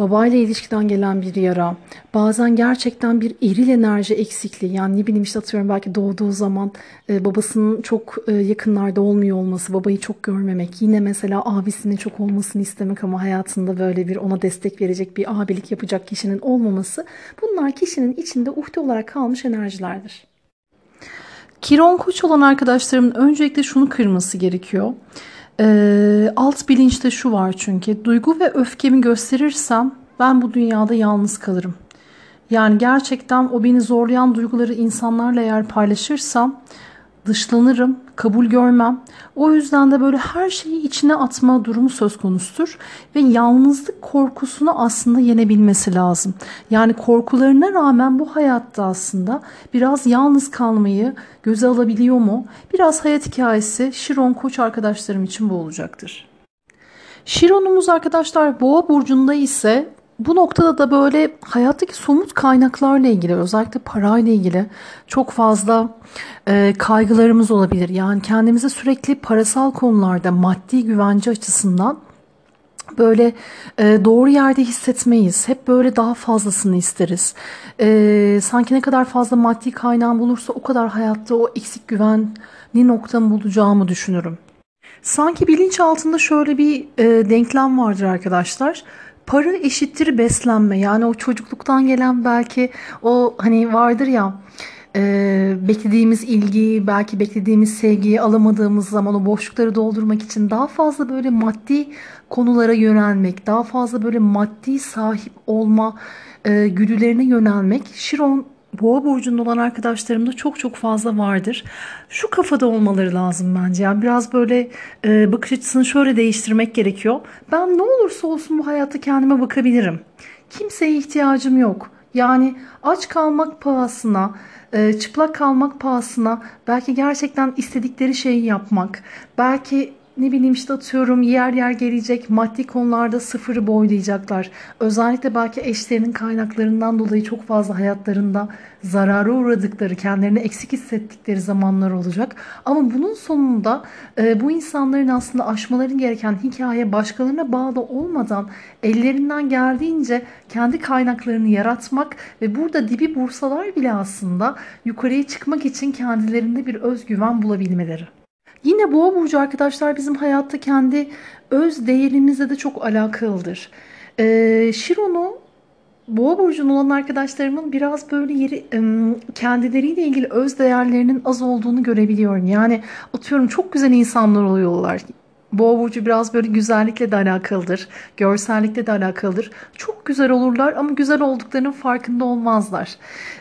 babayla ilişkiden gelen bir yara, bazen gerçekten bir eril enerji eksikliği yani ne bileyim işte atıyorum belki doğduğu zaman e, babasının çok e, yakınlarda olmuyor olması, babayı çok görmemek, yine mesela abisinin çok olmasını istemek ama hayatında böyle bir ona destek verecek bir abilik yapacak kişinin olmaması bunlar kişinin içinde uhde olarak kalmış enerjilerdir. Kiron koç olan arkadaşlarımın öncelikle şunu kırması gerekiyor. E, alt bilinçte şu var çünkü duygu ve öfkemi gösterirsem ben bu dünyada yalnız kalırım. Yani gerçekten o beni zorlayan duyguları insanlarla eğer paylaşırsam dışlanırım, kabul görmem. O yüzden de böyle her şeyi içine atma durumu söz konusudur. Ve yalnızlık korkusunu aslında yenebilmesi lazım. Yani korkularına rağmen bu hayatta aslında biraz yalnız kalmayı göze alabiliyor mu? Biraz hayat hikayesi Şiron Koç arkadaşlarım için bu olacaktır. Şiron'umuz arkadaşlar Boğa burcunda ise bu noktada da böyle hayattaki somut kaynaklarla ilgili özellikle parayla ilgili çok fazla e, kaygılarımız olabilir. Yani kendimizi sürekli parasal konularda maddi güvence açısından böyle e, doğru yerde hissetmeyiz. Hep böyle daha fazlasını isteriz. E, sanki ne kadar fazla maddi kaynağım bulursa o kadar hayatta o eksik güvenli noktamı bulacağımı düşünürüm. Sanki bilinç altında şöyle bir e, denklem vardır arkadaşlar. Para eşittir beslenme. Yani o çocukluktan gelen belki o hani vardır ya e, beklediğimiz ilgiyi belki beklediğimiz sevgiyi alamadığımız zaman o boşlukları doldurmak için daha fazla böyle maddi konulara yönelmek, daha fazla böyle maddi sahip olma e, güdülerine yönelmek Şiron Boğa burcunda olan arkadaşlarımda çok çok fazla vardır. Şu kafada olmaları lazım bence. Yani biraz böyle e, bakış açısını şöyle değiştirmek gerekiyor. Ben ne olursa olsun bu hayatta kendime bakabilirim. Kimseye ihtiyacım yok. Yani aç kalmak pahasına, e, çıplak kalmak pahasına belki gerçekten istedikleri şeyi yapmak, belki ne bileyim işte atıyorum yer yer gelecek maddi konularda sıfırı boylayacaklar. Özellikle belki eşlerinin kaynaklarından dolayı çok fazla hayatlarında zarara uğradıkları, kendilerini eksik hissettikleri zamanlar olacak. Ama bunun sonunda e, bu insanların aslında aşmaları gereken hikaye başkalarına bağlı olmadan ellerinden geldiğince kendi kaynaklarını yaratmak ve burada dibi bursalar bile aslında yukarıya çıkmak için kendilerinde bir özgüven bulabilmeleri. Yine boğa burcu arkadaşlar bizim hayatta kendi öz değerimizle de çok alakalıdır. Ee, Şiron'u Boğa burcunun olan arkadaşlarımın biraz böyle yeri kendileriyle ilgili öz değerlerinin az olduğunu görebiliyorum. Yani atıyorum çok güzel insanlar oluyorlar. Boğa burcu biraz böyle güzellikle de alakalıdır. Görsellikle de alakalıdır. Çok güzel olurlar ama güzel olduklarının farkında olmazlar.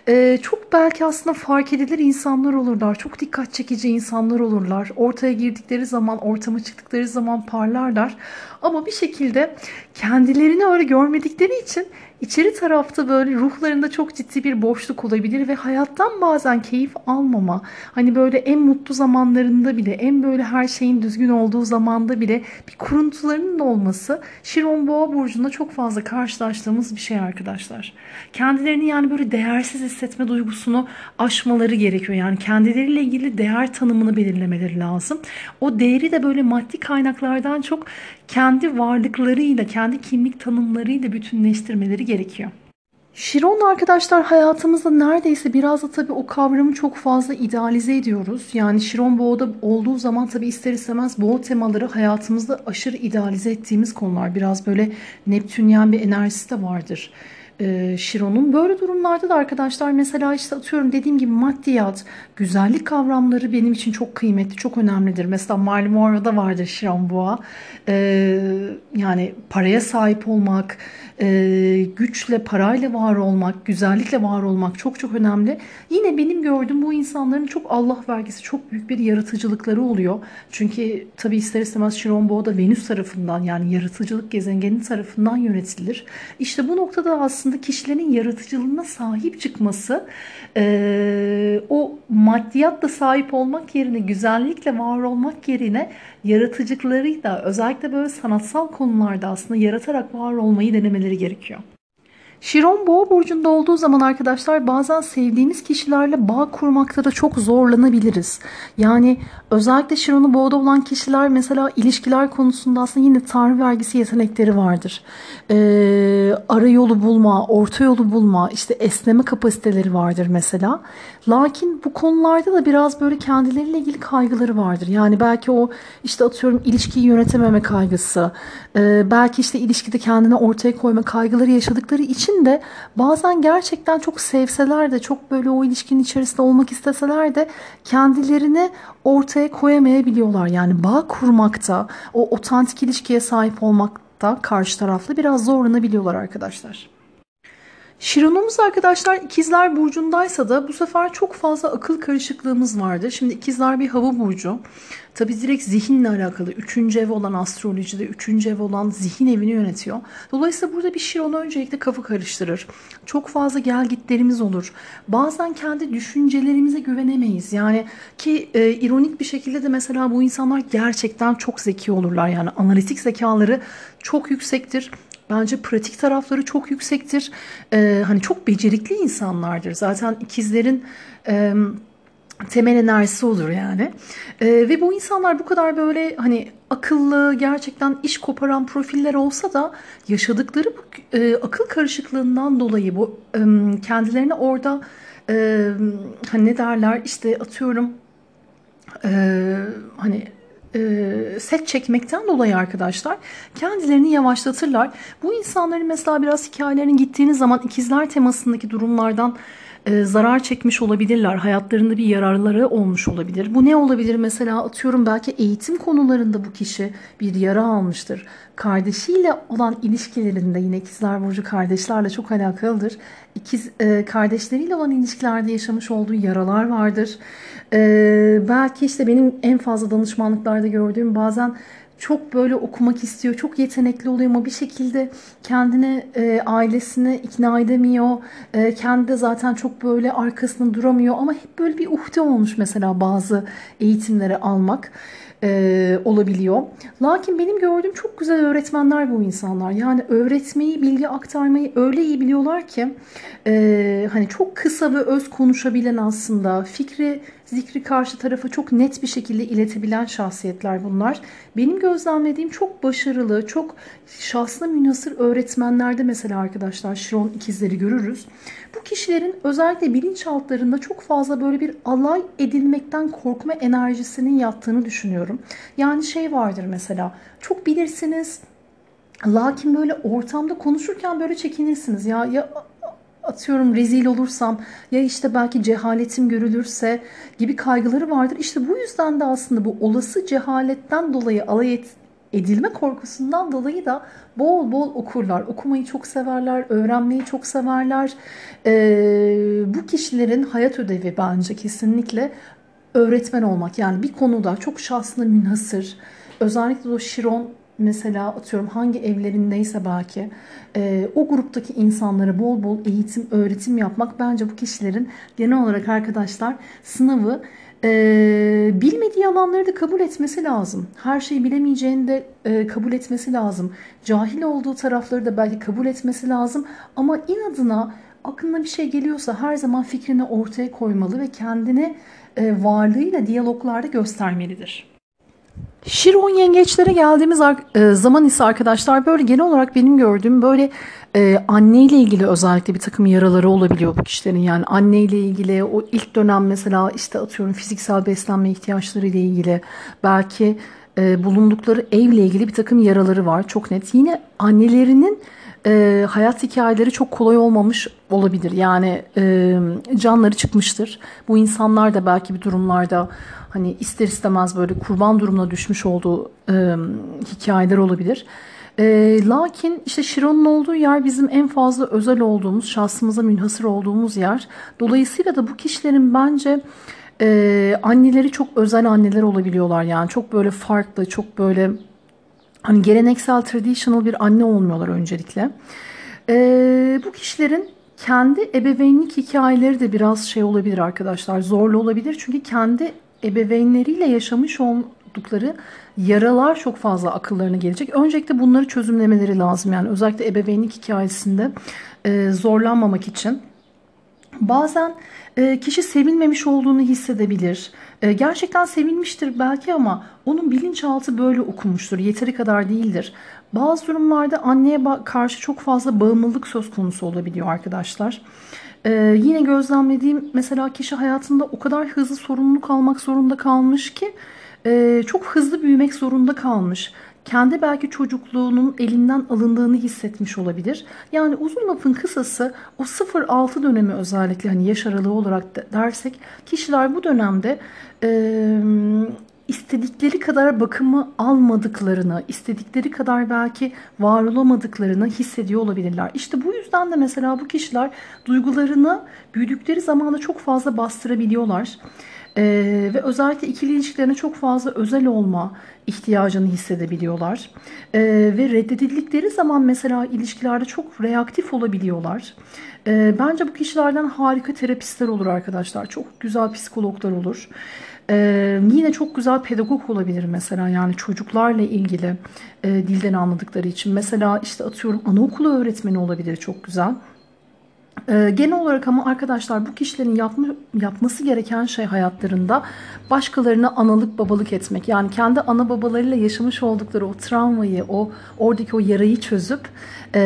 Ee, çok belki aslında fark edilir insanlar olurlar. Çok dikkat çekici insanlar olurlar. Ortaya girdikleri zaman, ortama çıktıkları zaman parlarlar. Ama bir şekilde kendilerini öyle görmedikleri için İçeri tarafta böyle ruhlarında çok ciddi bir boşluk olabilir ve hayattan bazen keyif almama, hani böyle en mutlu zamanlarında bile, en böyle her şeyin düzgün olduğu zamanda bile bir kuruntularının olması Şiron Boğa burcunda çok fazla karşılaştığımız bir şey arkadaşlar. Kendilerini yani böyle değersiz hissetme duygusunu aşmaları gerekiyor. Yani kendileriyle ilgili değer tanımını belirlemeleri lazım. O değeri de böyle maddi kaynaklardan çok kendi varlıklarıyla, kendi kimlik tanımlarıyla bütünleştirmeleri gerekiyor. Şiron arkadaşlar hayatımızda neredeyse biraz da tabii o kavramı çok fazla idealize ediyoruz. Yani Şiron Boğa'da olduğu zaman tabii ister istemez Boğa temaları hayatımızda aşırı idealize ettiğimiz konular. Biraz böyle Neptünyen bir enerjisi de vardır e, Şiron'un. Böyle durumlarda da arkadaşlar mesela işte atıyorum dediğim gibi maddiyat, güzellik kavramları benim için çok kıymetli, çok önemlidir. Mesela Marley Monroe'da vardır Şiron Boğa. E, yani paraya sahip olmak, e, güçle, parayla var olmak, güzellikle var olmak çok çok önemli. Yine benim gördüğüm bu insanların çok Allah vergisi, çok büyük bir yaratıcılıkları oluyor. Çünkü tabi ister istemez Şiron da Venüs tarafından yani yaratıcılık gezegeni tarafından yönetilir. İşte bu noktada aslında
aslında kişilerin yaratıcılığına sahip çıkması e, o maddiyatla sahip olmak yerine güzellikle var olmak yerine yaratıcılıkları da özellikle böyle sanatsal konularda aslında yaratarak var olmayı denemeleri gerekiyor.
Şiron boğa burcunda olduğu zaman arkadaşlar bazen sevdiğimiz kişilerle bağ kurmakta da çok zorlanabiliriz. Yani özellikle Şiron'u boğada olan kişiler mesela ilişkiler konusunda aslında yine tanrı vergisi yetenekleri vardır. Ee, ara yolu bulma, orta yolu bulma, işte esneme kapasiteleri vardır mesela. Lakin bu konularda da biraz böyle kendileriyle ilgili kaygıları vardır. Yani belki o işte atıyorum ilişkiyi yönetememe kaygısı, belki işte ilişkide kendini ortaya koyma kaygıları yaşadıkları için de bazen gerçekten çok sevseler de çok böyle o ilişkinin içerisinde olmak isteseler de kendilerini ortaya koyamayabiliyorlar. Yani bağ kurmakta, o otantik ilişkiye sahip olmakta karşı taraflı biraz zorlanabiliyorlar arkadaşlar. Şironumuz arkadaşlar ikizler burcundaysa da bu sefer çok fazla akıl karışıklığımız vardı. Şimdi ikizler bir hava burcu. Tabi direkt zihinle alakalı. Üçüncü ev olan astrolojide üçüncü ev olan zihin evini yönetiyor. Dolayısıyla burada bir Şiron öncelikle kafa karıştırır. Çok fazla gel gitlerimiz olur. Bazen kendi düşüncelerimize güvenemeyiz. Yani ki e, ironik bir şekilde de mesela bu insanlar gerçekten çok zeki olurlar. Yani analitik zekaları çok yüksektir Bence pratik tarafları çok yüksektir. Ee, hani çok becerikli insanlardır. Zaten ikizlerin e, temel enerjisi olur yani. E, ve bu insanlar bu kadar böyle hani akıllı, gerçekten iş koparan profiller olsa da yaşadıkları bu e, akıl karışıklığından dolayı bu e, kendilerini orada e, hani ne derler işte atıyorum e, hani set çekmekten dolayı arkadaşlar kendilerini yavaşlatırlar. Bu insanların mesela biraz hikayelerinin gittiğiniz zaman ikizler temasındaki durumlardan e, zarar çekmiş olabilirler. Hayatlarında bir yararları olmuş olabilir. Bu ne olabilir? Mesela atıyorum belki eğitim konularında bu kişi bir yara almıştır. Kardeşiyle olan ilişkilerinde yine ikizler burcu kardeşlerle çok alakalıdır. İkiz e, kardeşleriyle olan ilişkilerde yaşamış olduğu yaralar vardır. E, belki işte benim en fazla danışmanlıklarda gördüğüm bazen çok böyle okumak istiyor, çok yetenekli oluyor ama bir şekilde kendine, e, ailesini ikna edemiyor. E, kendi de zaten çok böyle arkasında duramıyor ama hep böyle bir uhde olmuş mesela bazı eğitimleri almak e, olabiliyor. Lakin benim gördüğüm çok güzel öğretmenler bu insanlar. Yani öğretmeyi, bilgi aktarmayı öyle iyi biliyorlar ki e, hani çok kısa ve öz konuşabilen aslında fikri zikri karşı tarafa çok net bir şekilde iletebilen şahsiyetler bunlar. Benim gözlemlediğim çok başarılı, çok şahsına münhasır öğretmenlerde mesela arkadaşlar Şiron ikizleri görürüz. Bu kişilerin özellikle bilinçaltlarında çok fazla böyle bir alay edilmekten korkma enerjisinin yattığını düşünüyorum. Yani şey vardır mesela çok bilirsiniz Lakin böyle ortamda konuşurken böyle çekinirsiniz. Ya ya atıyorum rezil olursam ya işte belki cehaletim görülürse gibi kaygıları vardır. İşte bu yüzden de aslında bu olası cehaletten dolayı alay et, edilme korkusundan dolayı da bol bol okurlar. Okumayı çok severler, öğrenmeyi çok severler. Ee, bu kişilerin hayat ödevi bence kesinlikle öğretmen olmak. Yani bir konuda çok şahsına münhasır. Özellikle o Şiron mesela atıyorum hangi evlerindeyse belki e, o gruptaki insanlara bol bol eğitim, öğretim yapmak bence bu kişilerin genel olarak arkadaşlar sınavı e, bilmediği alanları da kabul etmesi lazım. Her şeyi bilemeyeceğini de e, kabul etmesi lazım. Cahil olduğu tarafları da belki kabul etmesi lazım. Ama inadına aklına bir şey geliyorsa her zaman fikrini ortaya koymalı ve kendini e, varlığıyla diyaloglarda göstermelidir. Şiron yengeçlere geldiğimiz e, zaman ise arkadaşlar böyle genel olarak benim gördüğüm böyle e, anne ile ilgili özellikle bir takım yaraları olabiliyor bu kişilerin. Yani anne ile ilgili o ilk dönem mesela işte atıyorum fiziksel beslenme ihtiyaçları ile ilgili belki e, bulundukları evle ilgili bir takım yaraları var çok net. Yine annelerinin e, hayat hikayeleri çok kolay olmamış olabilir. Yani canları çıkmıştır. Bu insanlar da belki bir durumlarda hani ister istemez böyle kurban durumuna düşmüş olduğu e, hikayeler olabilir. E, lakin işte Şiron'un olduğu yer bizim en fazla özel olduğumuz, şahsımıza münhasır olduğumuz yer. Dolayısıyla da bu kişilerin bence e, anneleri çok özel anneler olabiliyorlar. Yani çok böyle farklı, çok böyle hani geleneksel, traditional bir anne olmuyorlar öncelikle. Ee, bu kişilerin kendi ebeveynlik hikayeleri de biraz şey olabilir arkadaşlar. Zorlu olabilir. Çünkü kendi ebeveynleriyle yaşamış oldukları yaralar çok fazla akıllarına gelecek. Öncelikle bunları çözümlemeleri lazım. Yani özellikle ebeveynlik hikayesinde e, zorlanmamak için. Bazen e, kişi sevilmemiş olduğunu hissedebilir. E, gerçekten sevilmiştir belki ama onun bilinçaltı böyle okumuştur. Yeteri kadar değildir. Bazı durumlarda anneye karşı çok fazla bağımlılık söz konusu olabiliyor arkadaşlar. Ee, yine gözlemlediğim mesela kişi hayatında o kadar hızlı sorumluluk almak zorunda kalmış ki e, çok hızlı büyümek zorunda kalmış. Kendi belki çocukluğunun elinden alındığını hissetmiş olabilir. Yani uzun lafın kısası o 0-6 dönemi özellikle hani yaş aralığı olarak dersek kişiler bu dönemde e, istedikleri kadar bakımı almadıklarını, istedikleri kadar belki var olamadıklarını hissediyor olabilirler. İşte bu yüzden de mesela bu kişiler duygularını büyüdükleri zamanda çok fazla bastırabiliyorlar. Ee, ve özellikle ikili ilişkilerine çok fazla özel olma ihtiyacını hissedebiliyorlar. Ee, ve reddedildikleri zaman mesela ilişkilerde çok reaktif olabiliyorlar. Ee, bence bu kişilerden harika terapistler olur arkadaşlar. Çok güzel psikologlar olur. Ee, yine çok güzel pedagog olabilir mesela yani çocuklarla ilgili e, dilden anladıkları için. Mesela işte atıyorum anaokulu öğretmeni olabilir çok güzel. Ee, genel olarak ama arkadaşlar bu kişilerin yapma, yapması gereken şey hayatlarında başkalarına analık babalık etmek. Yani kendi ana babalarıyla yaşamış oldukları o travmayı, o oradaki o yarayı çözüp e,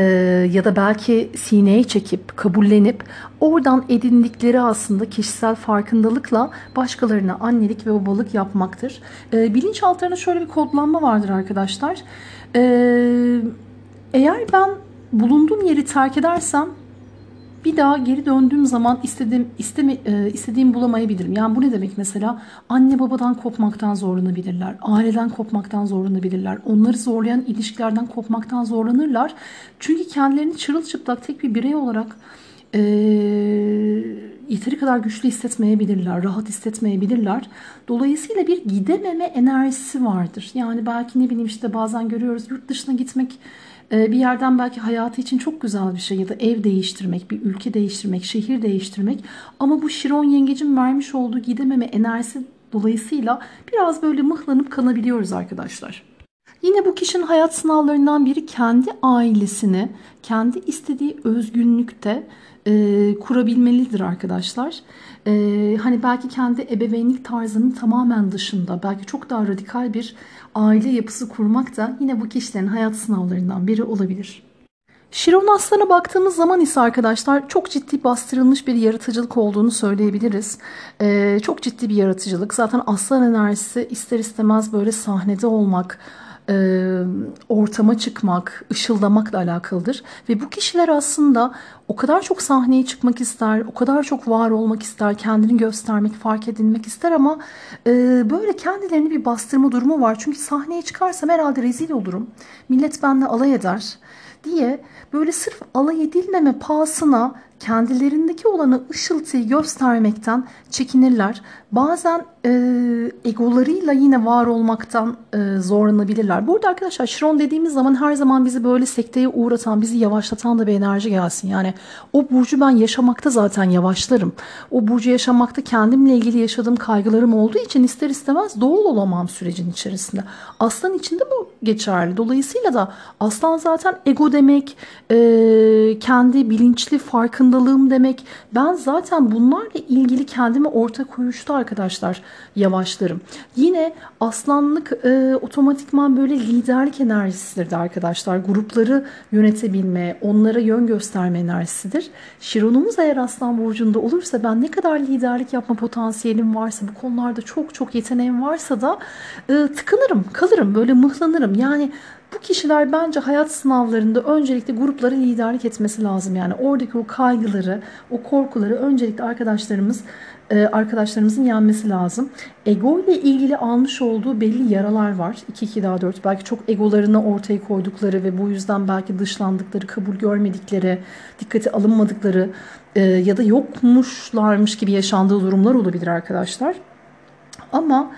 ya da belki sineye çekip, kabullenip oradan edindikleri aslında kişisel farkındalıkla başkalarına annelik ve babalık yapmaktır. E, bilinçaltlarında şöyle bir kodlanma vardır arkadaşlar. E, eğer ben bulunduğum yeri terk edersem bir daha geri döndüğüm zaman istediğim isteme, e, istediğim bulamayabilirim. Yani bu ne demek mesela? Anne babadan kopmaktan zorlanabilirler. Aileden kopmaktan zorlanabilirler. Onları zorlayan ilişkilerden kopmaktan zorlanırlar. Çünkü kendilerini çırılçıplak tek bir birey olarak e, yeteri kadar güçlü hissetmeyebilirler, rahat hissetmeyebilirler. Dolayısıyla bir gidememe enerjisi vardır. Yani belki ne bileyim işte bazen görüyoruz yurt dışına gitmek bir yerden belki hayatı için çok güzel bir şey ya da ev değiştirmek, bir ülke değiştirmek, şehir değiştirmek. Ama bu Şiron yengecin vermiş olduğu gidememe enerjisi dolayısıyla biraz böyle mıhlanıp kanabiliyoruz arkadaşlar. Yine bu kişinin hayat sınavlarından biri kendi ailesini kendi istediği özgünlükte e, kurabilmelidir arkadaşlar. E, hani belki kendi ebeveynlik tarzının tamamen dışında belki çok daha radikal bir aile yapısı kurmak da yine bu kişilerin hayat sınavlarından biri olabilir. Şiron Aslan'a baktığımız zaman ise arkadaşlar çok ciddi bastırılmış bir yaratıcılık olduğunu söyleyebiliriz. Ee, çok ciddi bir yaratıcılık. Zaten aslan enerjisi ister istemez böyle sahnede olmak, e, ortama çıkmak, ışıldamakla alakalıdır. Ve bu kişiler aslında o kadar çok sahneye çıkmak ister, o kadar çok var olmak ister, kendini göstermek, fark edilmek ister ama e, böyle kendilerini bir bastırma durumu var. Çünkü sahneye çıkarsam herhalde rezil olurum. Millet benimle alay eder diye böyle sırf alay edilmeme pahasına kendilerindeki olanı ışıltıyı göstermekten çekinirler. Bazen e, egolarıyla yine var olmaktan e, zorlanabilirler. Burada arkadaşlar Şiron dediğimiz zaman her zaman bizi böyle sekteye uğratan, bizi yavaşlatan da bir enerji gelsin. Yani o burcu ben yaşamakta zaten yavaşlarım. O burcu yaşamakta kendimle ilgili yaşadığım kaygılarım olduğu için ister istemez doğal olamam sürecin içerisinde. Aslan içinde bu geçerli. Dolayısıyla da aslan zaten ego demek, e, kendi bilinçli farkındalığım demek. Ben zaten bunlarla ilgili kendimi orta koyuşta arkadaşlar yavaşlarım. Yine aslanlık e, otomatikman böyle liderlik enerjisidir de arkadaşlar. Grupları yönetebilme, onlara yön gösterme enerjisidir. Şironumuz eğer aslan burcunda olursa ben ne kadar liderlik yapma potansiyelim varsa, bu konularda çok çok yeteneğim varsa da e, tıkınırım, kalırım, böyle mıhlanırım. Yani bu kişiler bence hayat sınavlarında öncelikle grupları liderlik etmesi lazım. Yani oradaki o kaygıları, o korkuları öncelikle arkadaşlarımız e, arkadaşlarımızın yenmesi lazım. Ego ile ilgili almış olduğu belli yaralar var. 2 2 daha 4 belki çok egolarını ortaya koydukları ve bu yüzden belki dışlandıkları, kabul görmedikleri, dikkate alınmadıkları e, ya da yokmuşlarmış gibi yaşandığı durumlar olabilir arkadaşlar. Ama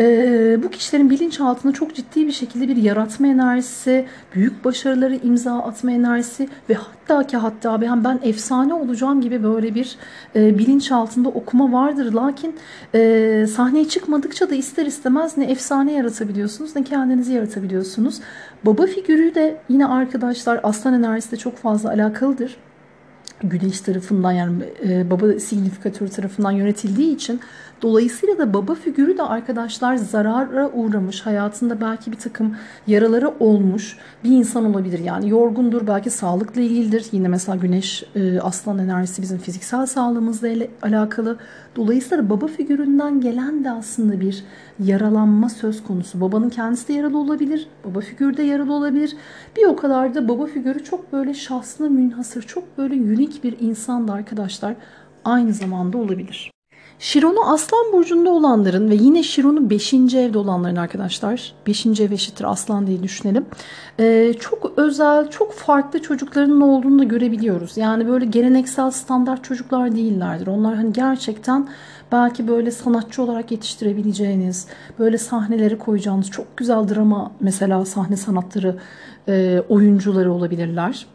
Ee, bu kişilerin bilinçaltında çok ciddi bir şekilde bir yaratma enerjisi, büyük başarıları imza atma enerjisi ve hatta ki hatta ben, ben efsane olacağım gibi böyle bir e, bilinçaltında okuma vardır. Lakin e, sahneye çıkmadıkça da ister istemez ne efsane yaratabiliyorsunuz ne kendinizi yaratabiliyorsunuz. Baba figürü de yine arkadaşlar aslan enerjisi de çok fazla alakalıdır. Güneş tarafından yani e, baba signifikatörü tarafından yönetildiği için dolayısıyla da baba figürü de arkadaşlar zarara uğramış hayatında belki bir takım yaraları olmuş bir insan olabilir. Yani yorgundur belki sağlıkla ilgilidir. Yine mesela güneş e, aslan enerjisi bizim fiziksel sağlığımızla ile alakalı. Dolayısıyla baba figüründen gelen de aslında bir yaralanma söz konusu. Babanın kendisi de yaralı olabilir baba figürü de yaralı olabilir. Bir o kadar da baba figürü çok böyle şahsına münhasır çok böyle unik bir insan da arkadaşlar aynı zamanda olabilir. Şiron'u Aslan Burcu'nda olanların ve yine Şiron'u 5. evde olanların arkadaşlar 5. ev eşittir Aslan diye düşünelim. Ee, çok özel, çok farklı çocuklarının olduğunu da görebiliyoruz. Yani böyle geleneksel standart çocuklar değillerdir. Onlar hani gerçekten belki böyle sanatçı olarak yetiştirebileceğiniz, böyle sahneleri koyacağınız çok güzel drama mesela sahne sanatları e, oyuncuları olabilirler.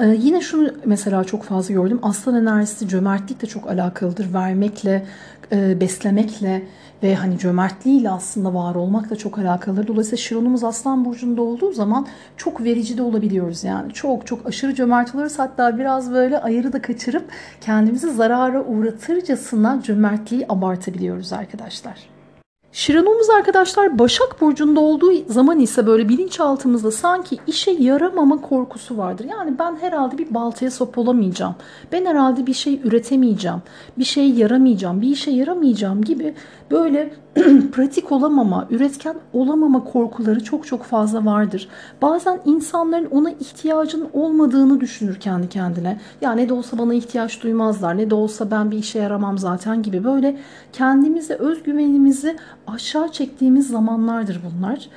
Ee, yine şunu mesela çok fazla gördüm. Aslan enerjisi cömertlikle çok alakalıdır. Vermekle, e, beslemekle ve hani cömertliğiyle aslında var olmakla çok alakalıdır. Dolayısıyla Şiron'umuz Aslan Burcu'nda olduğu zaman çok verici de olabiliyoruz yani. Çok çok aşırı cömert oluruz. Hatta biraz böyle ayırı da kaçırıp kendimizi zarara uğratırcasına cömertliği abartabiliyoruz arkadaşlar. Şiranumuz arkadaşlar Başak Burcu'nda olduğu zaman ise böyle bilinçaltımızda sanki işe yaramama korkusu vardır. Yani ben herhalde bir baltaya sop olamayacağım. Ben herhalde bir şey üretemeyeceğim. Bir şey yaramayacağım. Bir işe yaramayacağım gibi böyle pratik olamama, üretken olamama korkuları çok çok fazla vardır. Bazen insanların ona ihtiyacın olmadığını düşünür kendi kendine. Ya ne de olsa bana ihtiyaç duymazlar, ne de olsa ben bir işe yaramam zaten gibi böyle kendimizi, özgüvenimizi aşağı çektiğimiz zamanlardır bunlar.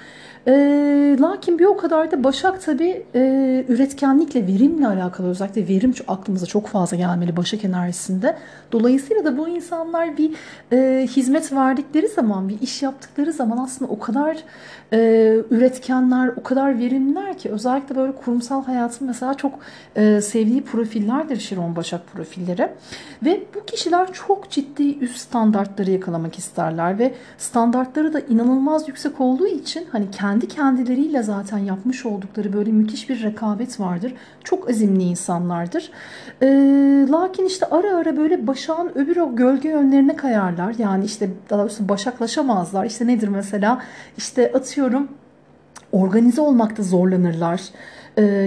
E, lakin bir o kadar da Başak tabii e, üretkenlikle, verimle alakalı özellikle verim aklımıza çok fazla gelmeli Başak enerjisinde. Dolayısıyla da bu insanlar bir e, hizmet verdikleri zaman, bir iş yaptıkları zaman aslında o kadar e, üretkenler, o kadar verimliler ki özellikle böyle kurumsal hayatın mesela çok e, sevdiği profillerdir Şiron Başak profilleri. Ve bu kişiler çok ciddi üst standartları yakalamak isterler ve standartları da inanılmaz yüksek olduğu için hani kendi kendileriyle zaten yapmış oldukları böyle müthiş bir rekabet vardır. Çok azimli insanlardır. E, lakin işte ara ara böyle başağın öbür o gölge yönlerine kayarlar. Yani işte daha doğrusu başaklaşamazlar. İşte nedir mesela? İşte atıyorum organize olmakta zorlanırlar.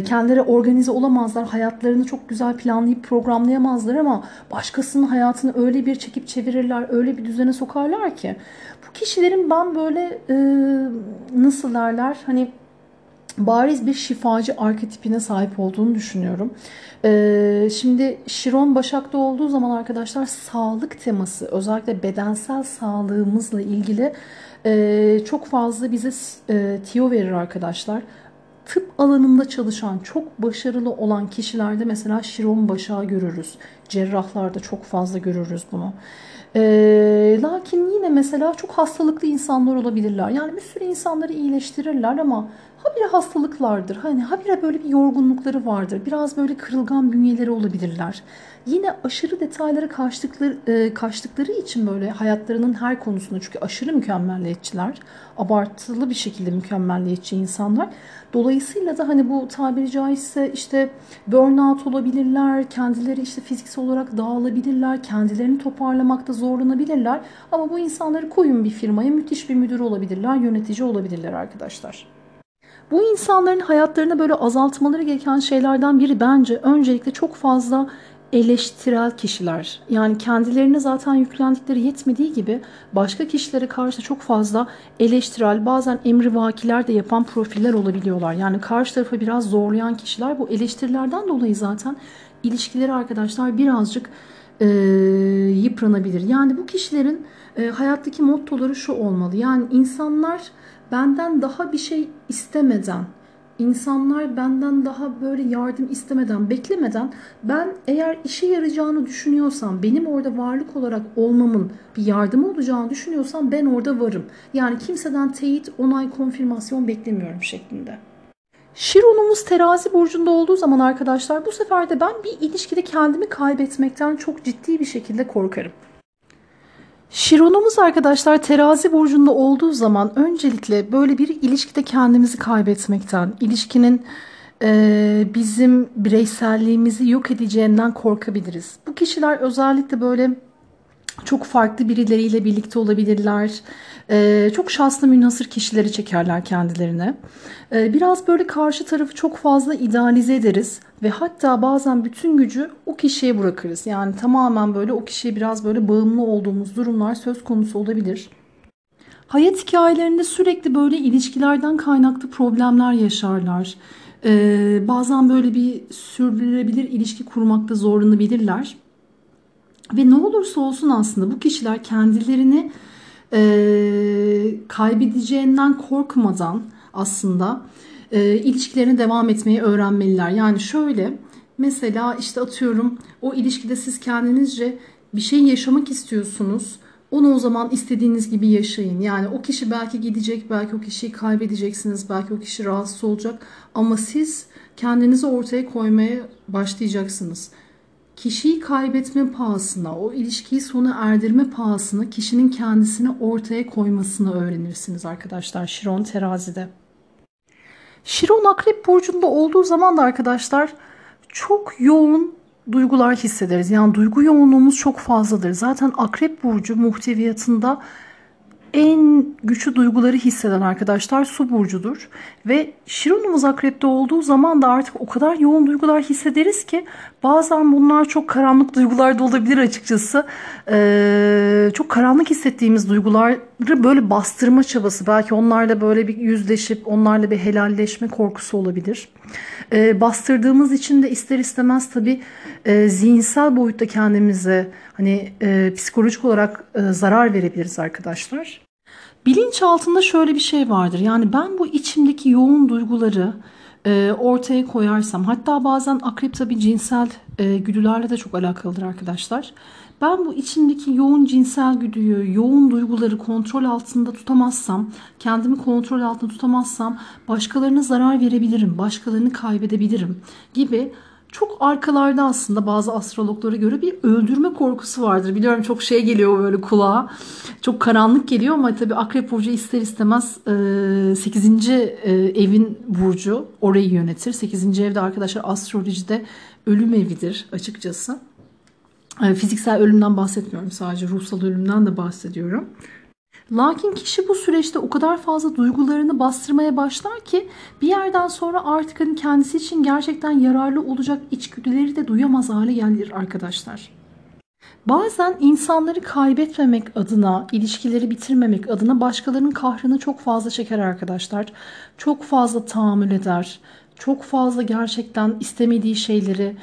Kendileri organize olamazlar. Hayatlarını çok güzel planlayıp programlayamazlar ama başkasının hayatını öyle bir çekip çevirirler, öyle bir düzene sokarlar ki. Bu kişilerin ben böyle nasıl derler hani bariz bir şifacı arketipine sahip olduğunu düşünüyorum. Ee, şimdi Şiron Başak'ta olduğu zaman arkadaşlar sağlık teması özellikle bedensel sağlığımızla ilgili e, çok fazla bize e, tiyo verir arkadaşlar. Tıp alanında çalışan, çok başarılı olan kişilerde mesela Şiron Başak'ı görürüz. Cerrahlarda çok fazla görürüz bunu. E, lakin yine mesela çok hastalıklı insanlar olabilirler. Yani bir sürü insanları iyileştirirler ama habire hastalıklardır. Hani habire böyle bir yorgunlukları vardır. Biraz böyle kırılgan bünyeleri olabilirler. Yine aşırı detaylara kaçtıkları, e, kaçtıkları için böyle hayatlarının her konusunda çünkü aşırı mükemmelliyetçiler, abartılı bir şekilde mükemmelliyetçi insanlar. Dolayısıyla da hani bu tabiri caizse işte burnout olabilirler, kendileri işte fiziksel olarak dağılabilirler, kendilerini toparlamakta zorlanabilirler. Ama bu insanları koyun bir firmaya müthiş bir müdür olabilirler, yönetici olabilirler arkadaşlar. Bu insanların hayatlarına böyle azaltmaları gereken şeylerden biri bence öncelikle çok fazla eleştirel kişiler. Yani kendilerine zaten yüklendikleri yetmediği gibi başka kişilere karşı çok fazla eleştirel bazen emrivakiler de yapan profiller olabiliyorlar. Yani karşı tarafı biraz zorlayan kişiler bu eleştirilerden dolayı zaten ilişkileri arkadaşlar birazcık e, yıpranabilir. Yani bu kişilerin e, hayattaki mottoları şu olmalı. Yani insanlar benden daha bir şey istemeden insanlar benden daha böyle yardım istemeden, beklemeden ben eğer işe yarayacağını düşünüyorsam, benim orada varlık olarak olmamın bir yardımı olacağını düşünüyorsam ben orada varım. Yani kimseden teyit, onay, konfirmasyon beklemiyorum şeklinde. Şironumuz terazi burcunda olduğu zaman arkadaşlar bu sefer de ben bir ilişkide kendimi kaybetmekten çok ciddi bir şekilde korkarım. Şironumuz arkadaşlar terazi burcunda olduğu zaman öncelikle böyle bir ilişkide kendimizi kaybetmekten, ilişkinin e, bizim bireyselliğimizi yok edeceğinden korkabiliriz. Bu kişiler özellikle böyle çok farklı birileriyle birlikte olabilirler. Ee, çok şanslı münhasır kişileri çekerler kendilerine. Ee, biraz böyle karşı tarafı çok fazla idealize ederiz ve hatta bazen bütün gücü o kişiye bırakırız. Yani tamamen böyle o kişiye biraz böyle bağımlı olduğumuz durumlar söz konusu olabilir. Hayat hikayelerinde sürekli böyle ilişkilerden kaynaklı problemler yaşarlar. Ee, bazen böyle bir sürdürülebilir ilişki kurmakta zorlanabilirler. Ve ne olursa olsun aslında bu kişiler kendilerini e, kaybedeceğinden korkmadan aslında e, ilişkilerine devam etmeyi öğrenmeliler. Yani şöyle mesela işte atıyorum o ilişkide siz kendinizce bir şey yaşamak istiyorsunuz. Onu o zaman istediğiniz gibi yaşayın. Yani o kişi belki gidecek, belki o kişiyi kaybedeceksiniz, belki o kişi rahatsız olacak. Ama siz kendinizi ortaya koymaya başlayacaksınız kişiyi kaybetme pahasına, o ilişkiyi sona erdirme pahasına kişinin kendisini ortaya koymasını öğrenirsiniz arkadaşlar Şiron terazide. Şiron akrep burcunda olduğu zaman da arkadaşlar çok yoğun duygular hissederiz. Yani duygu yoğunluğumuz çok fazladır. Zaten akrep burcu muhteviyatında en güçlü duyguları hisseden arkadaşlar su burcudur. Ve Şironumuz akrepte olduğu zaman da artık o kadar yoğun duygular hissederiz ki bazen bunlar çok karanlık duygular da olabilir açıkçası. Ee, çok karanlık hissettiğimiz duyguları böyle bastırma çabası belki onlarla böyle bir yüzleşip onlarla bir helalleşme korkusu olabilir. Ee, bastırdığımız için de ister istemez tabii e, zihinsel boyutta kendimize hani e, psikolojik olarak e, zarar verebiliriz arkadaşlar. Bilinç altında şöyle bir şey vardır. Yani ben bu içimdeki yoğun duyguları e, ortaya koyarsam hatta bazen akrep tabii cinsel e, güdülerle de çok alakalıdır arkadaşlar. Ben bu içimdeki yoğun cinsel güdüyü, yoğun duyguları kontrol altında tutamazsam, kendimi kontrol altında tutamazsam başkalarına zarar verebilirim, başkalarını kaybedebilirim gibi çok arkalarda aslında bazı astrologlara göre bir öldürme korkusu vardır. Biliyorum çok şey geliyor böyle kulağa. Çok karanlık geliyor ama tabii Akrep Burcu ister istemez 8. E, evin burcu orayı yönetir. 8. evde arkadaşlar astrolojide ölüm evidir açıkçası. Fiziksel ölümden bahsetmiyorum sadece ruhsal ölümden de bahsediyorum. Lakin kişi bu süreçte o kadar fazla duygularını bastırmaya başlar ki bir yerden sonra artık hani kendisi için gerçekten yararlı olacak içgüdüleri de duyamaz hale gelir arkadaşlar. Bazen insanları kaybetmemek adına, ilişkileri bitirmemek adına başkalarının kahrını çok fazla çeker arkadaşlar. Çok fazla tahammül eder. Çok fazla gerçekten istemediği şeyleri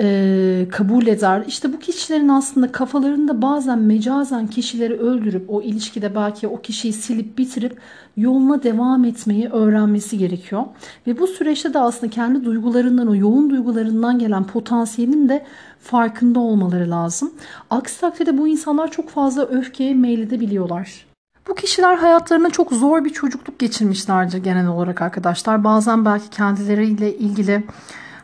e, kabul eder. İşte bu kişilerin aslında kafalarında bazen mecazen kişileri öldürüp o ilişkide belki o kişiyi silip bitirip yoluna devam etmeyi öğrenmesi gerekiyor. Ve bu süreçte de aslında kendi duygularından o yoğun duygularından gelen potansiyelin de farkında olmaları lazım. Aksi takdirde bu insanlar çok fazla öfkeye meyledebiliyorlar. Bu kişiler hayatlarına çok zor bir çocukluk geçirmişlerdir genel olarak arkadaşlar. Bazen belki kendileriyle ilgili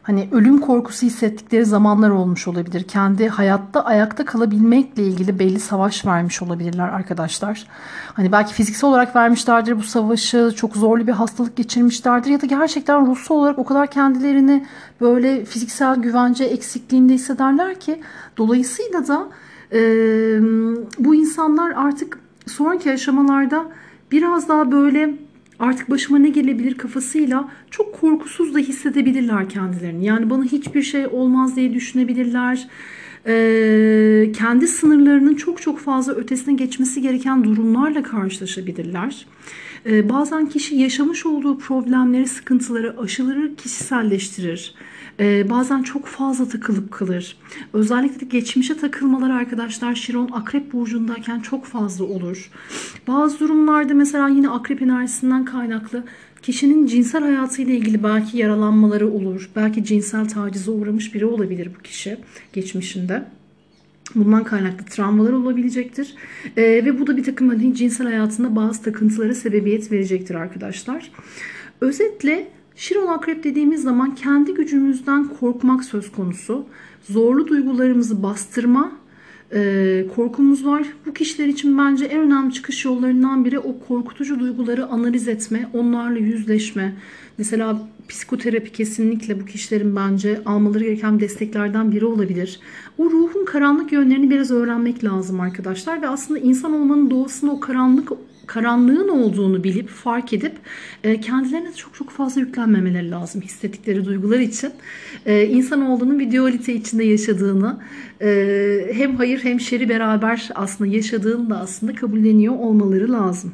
hani ölüm korkusu hissettikleri zamanlar olmuş olabilir. Kendi hayatta ayakta kalabilmekle ilgili belli savaş vermiş olabilirler arkadaşlar. Hani belki fiziksel olarak vermişlerdir bu savaşı, çok zorlu bir hastalık geçirmişlerdir ya da gerçekten ruhsal olarak o kadar kendilerini böyle fiziksel güvence eksikliğinde hissederler ki dolayısıyla da e, bu insanlar artık sonraki aşamalarda biraz daha böyle artık başıma ne gelebilir kafasıyla çok korkusuz da hissedebilirler kendilerini. Yani bana hiçbir şey olmaz diye düşünebilirler. Ee, kendi sınırlarının çok çok fazla ötesine geçmesi gereken durumlarla karşılaşabilirler. Ee, bazen kişi yaşamış olduğu problemleri, sıkıntıları aşıları kişiselleştirir. Ee, bazen çok fazla takılıp kalır. Özellikle de geçmişe takılmalar arkadaşlar Şiron Akrep Burcu'ndayken çok fazla olur. Bazı durumlarda mesela yine Akrep enerjisinden kaynaklı Kişinin cinsel hayatıyla ilgili belki yaralanmaları olur. Belki cinsel tacize uğramış biri olabilir bu kişi geçmişinde. Bundan kaynaklı travmalar olabilecektir. Ee, ve bu da bir takım hani cinsel hayatında bazı takıntılara sebebiyet verecektir arkadaşlar. Özetle Şiron akrep dediğimiz zaman kendi gücümüzden korkmak söz konusu. Zorlu duygularımızı bastırma e, korkumuz var. Bu kişiler için bence en önemli çıkış yollarından biri o korkutucu duyguları analiz etme, onlarla yüzleşme. Mesela psikoterapi kesinlikle bu kişilerin bence almaları gereken desteklerden biri olabilir. O ruhun karanlık yönlerini biraz öğrenmek lazım arkadaşlar ve aslında insan olmanın doğasında o karanlık karanlığın olduğunu bilip fark edip e, kendilerine çok çok fazla yüklenmemeleri lazım hissettikleri duygular için. E, insan olduğunu bir dualite içinde yaşadığını e, hem hayır hem şeri beraber aslında yaşadığını da aslında kabulleniyor olmaları lazım.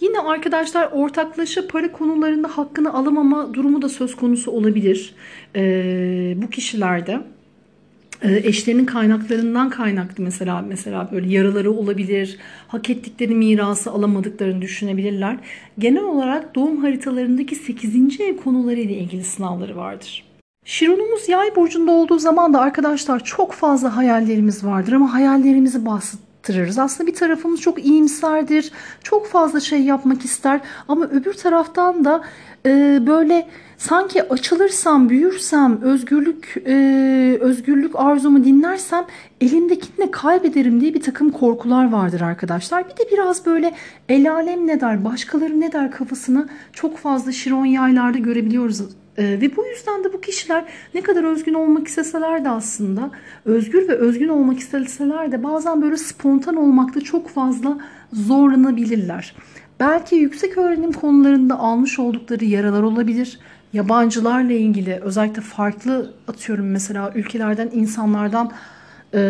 Yine arkadaşlar ortaklaşa para konularında hakkını alamama durumu da söz konusu olabilir e, bu kişilerde. E, eşlerinin kaynaklarından kaynaklı mesela mesela böyle yaraları olabilir, hak ettikleri mirası alamadıklarını düşünebilirler. Genel olarak doğum haritalarındaki 8. ev konuları ile ilgili sınavları vardır. Şironumuz yay burcunda olduğu zaman da arkadaşlar çok fazla hayallerimiz vardır ama hayallerimizi bastırırız. Aslında bir tarafımız çok iyimserdir, çok fazla şey yapmak ister ama öbür taraftan da e, böyle sanki açılırsam, büyürsem, özgürlük e, özgürlük arzumu dinlersem elimdekini de kaybederim diye bir takım korkular vardır arkadaşlar. Bir de biraz böyle el alem ne der, başkaları ne der kafasını çok fazla şiron yaylarda görebiliyoruz ee, ve bu yüzden de bu kişiler ne kadar özgün olmak isteseler de aslında özgür ve özgün olmak isteseler de bazen böyle spontan olmakta çok fazla zorlanabilirler. Belki yüksek öğrenim konularında almış oldukları yaralar olabilir. Yabancılarla ilgili özellikle farklı atıyorum mesela ülkelerden insanlardan e,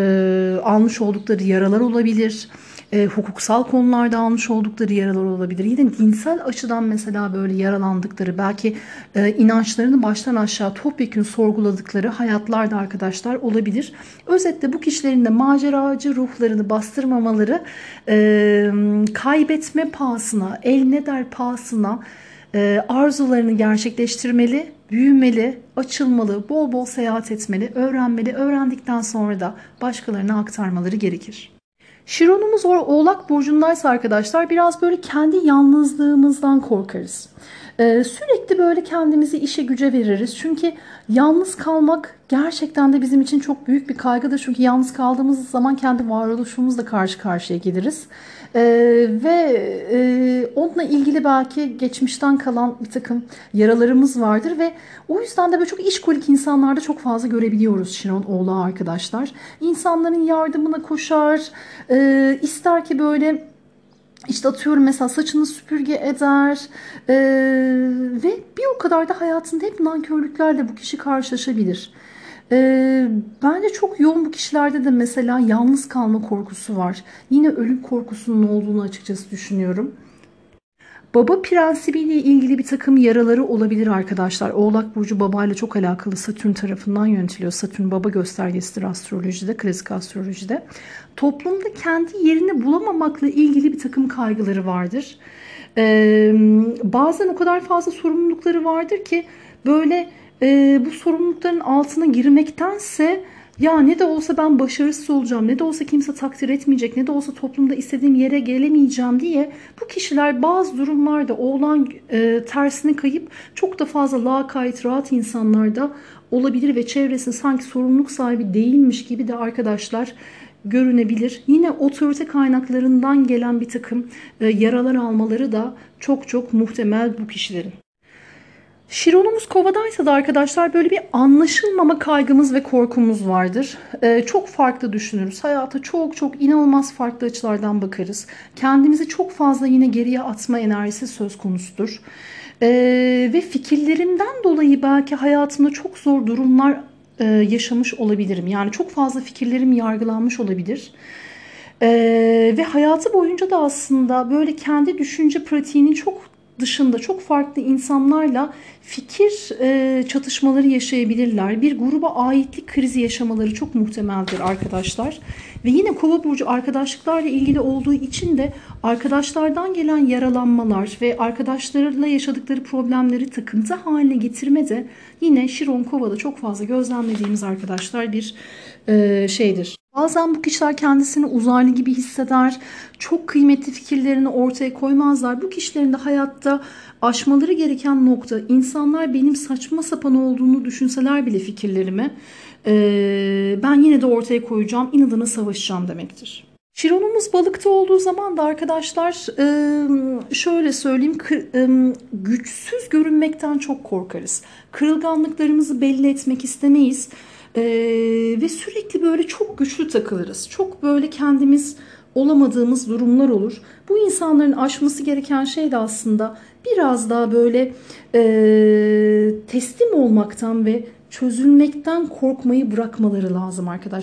almış oldukları yaralar olabilir e, hukuksal konularda almış oldukları yaralar olabilir. Yine dinsel açıdan mesela böyle yaralandıkları, belki e, inançlarını baştan aşağı topyekun sorguladıkları hayatlar da arkadaşlar olabilir. Özetle bu kişilerin de maceracı ruhlarını bastırmamaları, e, kaybetme pahasına, el ne der pahasına e, arzularını gerçekleştirmeli, büyümeli, açılmalı, bol bol seyahat etmeli, öğrenmeli, öğrendikten sonra da başkalarına aktarmaları gerekir. Şironumuz Oğlak Burcu'ndaysa arkadaşlar biraz böyle kendi yalnızlığımızdan korkarız. Ee, sürekli böyle kendimizi işe güce veririz. Çünkü yalnız kalmak gerçekten de bizim için çok büyük bir kaygıdır. Çünkü yalnız kaldığımız zaman kendi varoluşumuzla karşı karşıya geliriz. Ee, ve e, onunla ilgili belki geçmişten kalan bir takım yaralarımız vardır ve o yüzden de böyle çok işkolik insanlarda çok fazla görebiliyoruz Şiron Oğlağı arkadaşlar. İnsanların yardımına koşar, e, ister ki böyle işte atıyorum mesela saçını süpürge eder ee, ve bir o kadar da hayatında hep nankörlüklerle bu kişi karşılaşabilir. Ee, bence çok yoğun bu kişilerde de mesela yalnız kalma korkusu var. Yine ölüm korkusunun olduğunu açıkçası düşünüyorum. Baba prensibiyle ilgili bir takım yaraları olabilir arkadaşlar. Oğlak Burcu babayla çok alakalı Satürn tarafından yönetiliyor. Satürn baba göstergesidir astrolojide, klasik astrolojide. Toplumda kendi yerini bulamamakla ilgili bir takım kaygıları vardır. Ee, bazen o kadar fazla sorumlulukları vardır ki böyle e, bu sorumlulukların altına girmektense ya ne de olsa ben başarısız olacağım, ne de olsa kimse takdir etmeyecek, ne de olsa toplumda istediğim yere gelemeyeceğim diye bu kişiler bazı durumlarda oğlan e, tersine kayıp çok da fazla lakayt, rahat insanlarda olabilir ve çevresinde sanki sorumluluk sahibi değilmiş gibi de arkadaşlar görünebilir. Yine otorite kaynaklarından gelen bir takım e, yaralar almaları da çok çok muhtemel bu kişilerin. Şironumuz kovadaysa da arkadaşlar böyle bir anlaşılmama kaygımız ve korkumuz vardır. Ee, çok farklı düşünürüz. Hayata çok çok inanılmaz farklı açılardan bakarız. Kendimizi çok fazla yine geriye atma enerjisi söz konusudur. Ee, ve fikirlerimden dolayı belki hayatımda çok zor durumlar e, yaşamış olabilirim. Yani çok fazla fikirlerim yargılanmış olabilir. Ee, ve hayatı boyunca da aslında böyle kendi düşünce pratiğinin çok dışında çok farklı insanlarla fikir e, çatışmaları yaşayabilirler. Bir gruba aitlik krizi yaşamaları çok muhtemeldir arkadaşlar. Ve yine kova burcu arkadaşlıklarla ilgili olduğu için de arkadaşlardan gelen yaralanmalar ve arkadaşlarıyla yaşadıkları problemleri takıntı haline getirme de yine Şiron Kova'da çok fazla gözlemlediğimiz arkadaşlar bir e, şeydir. Bazen bu kişiler kendisini uzaylı gibi hisseder, çok kıymetli fikirlerini ortaya koymazlar. Bu kişilerin de hayatta aşmaları gereken nokta insanlar benim saçma sapan olduğunu düşünseler bile fikirlerimi e, ben yine de ortaya koyacağım, inadına savaşacağım demektir. Şironumuz balıkta olduğu zaman da arkadaşlar e, şöyle söyleyeyim güçsüz görünmekten çok korkarız. Kırılganlıklarımızı belli etmek istemeyiz. Ee, ve sürekli böyle çok güçlü takılırız. Çok böyle kendimiz olamadığımız durumlar olur. Bu insanların aşması gereken şey de aslında biraz daha böyle e, teslim olmaktan ve çözülmekten korkmayı bırakmaları lazım arkadaşlar.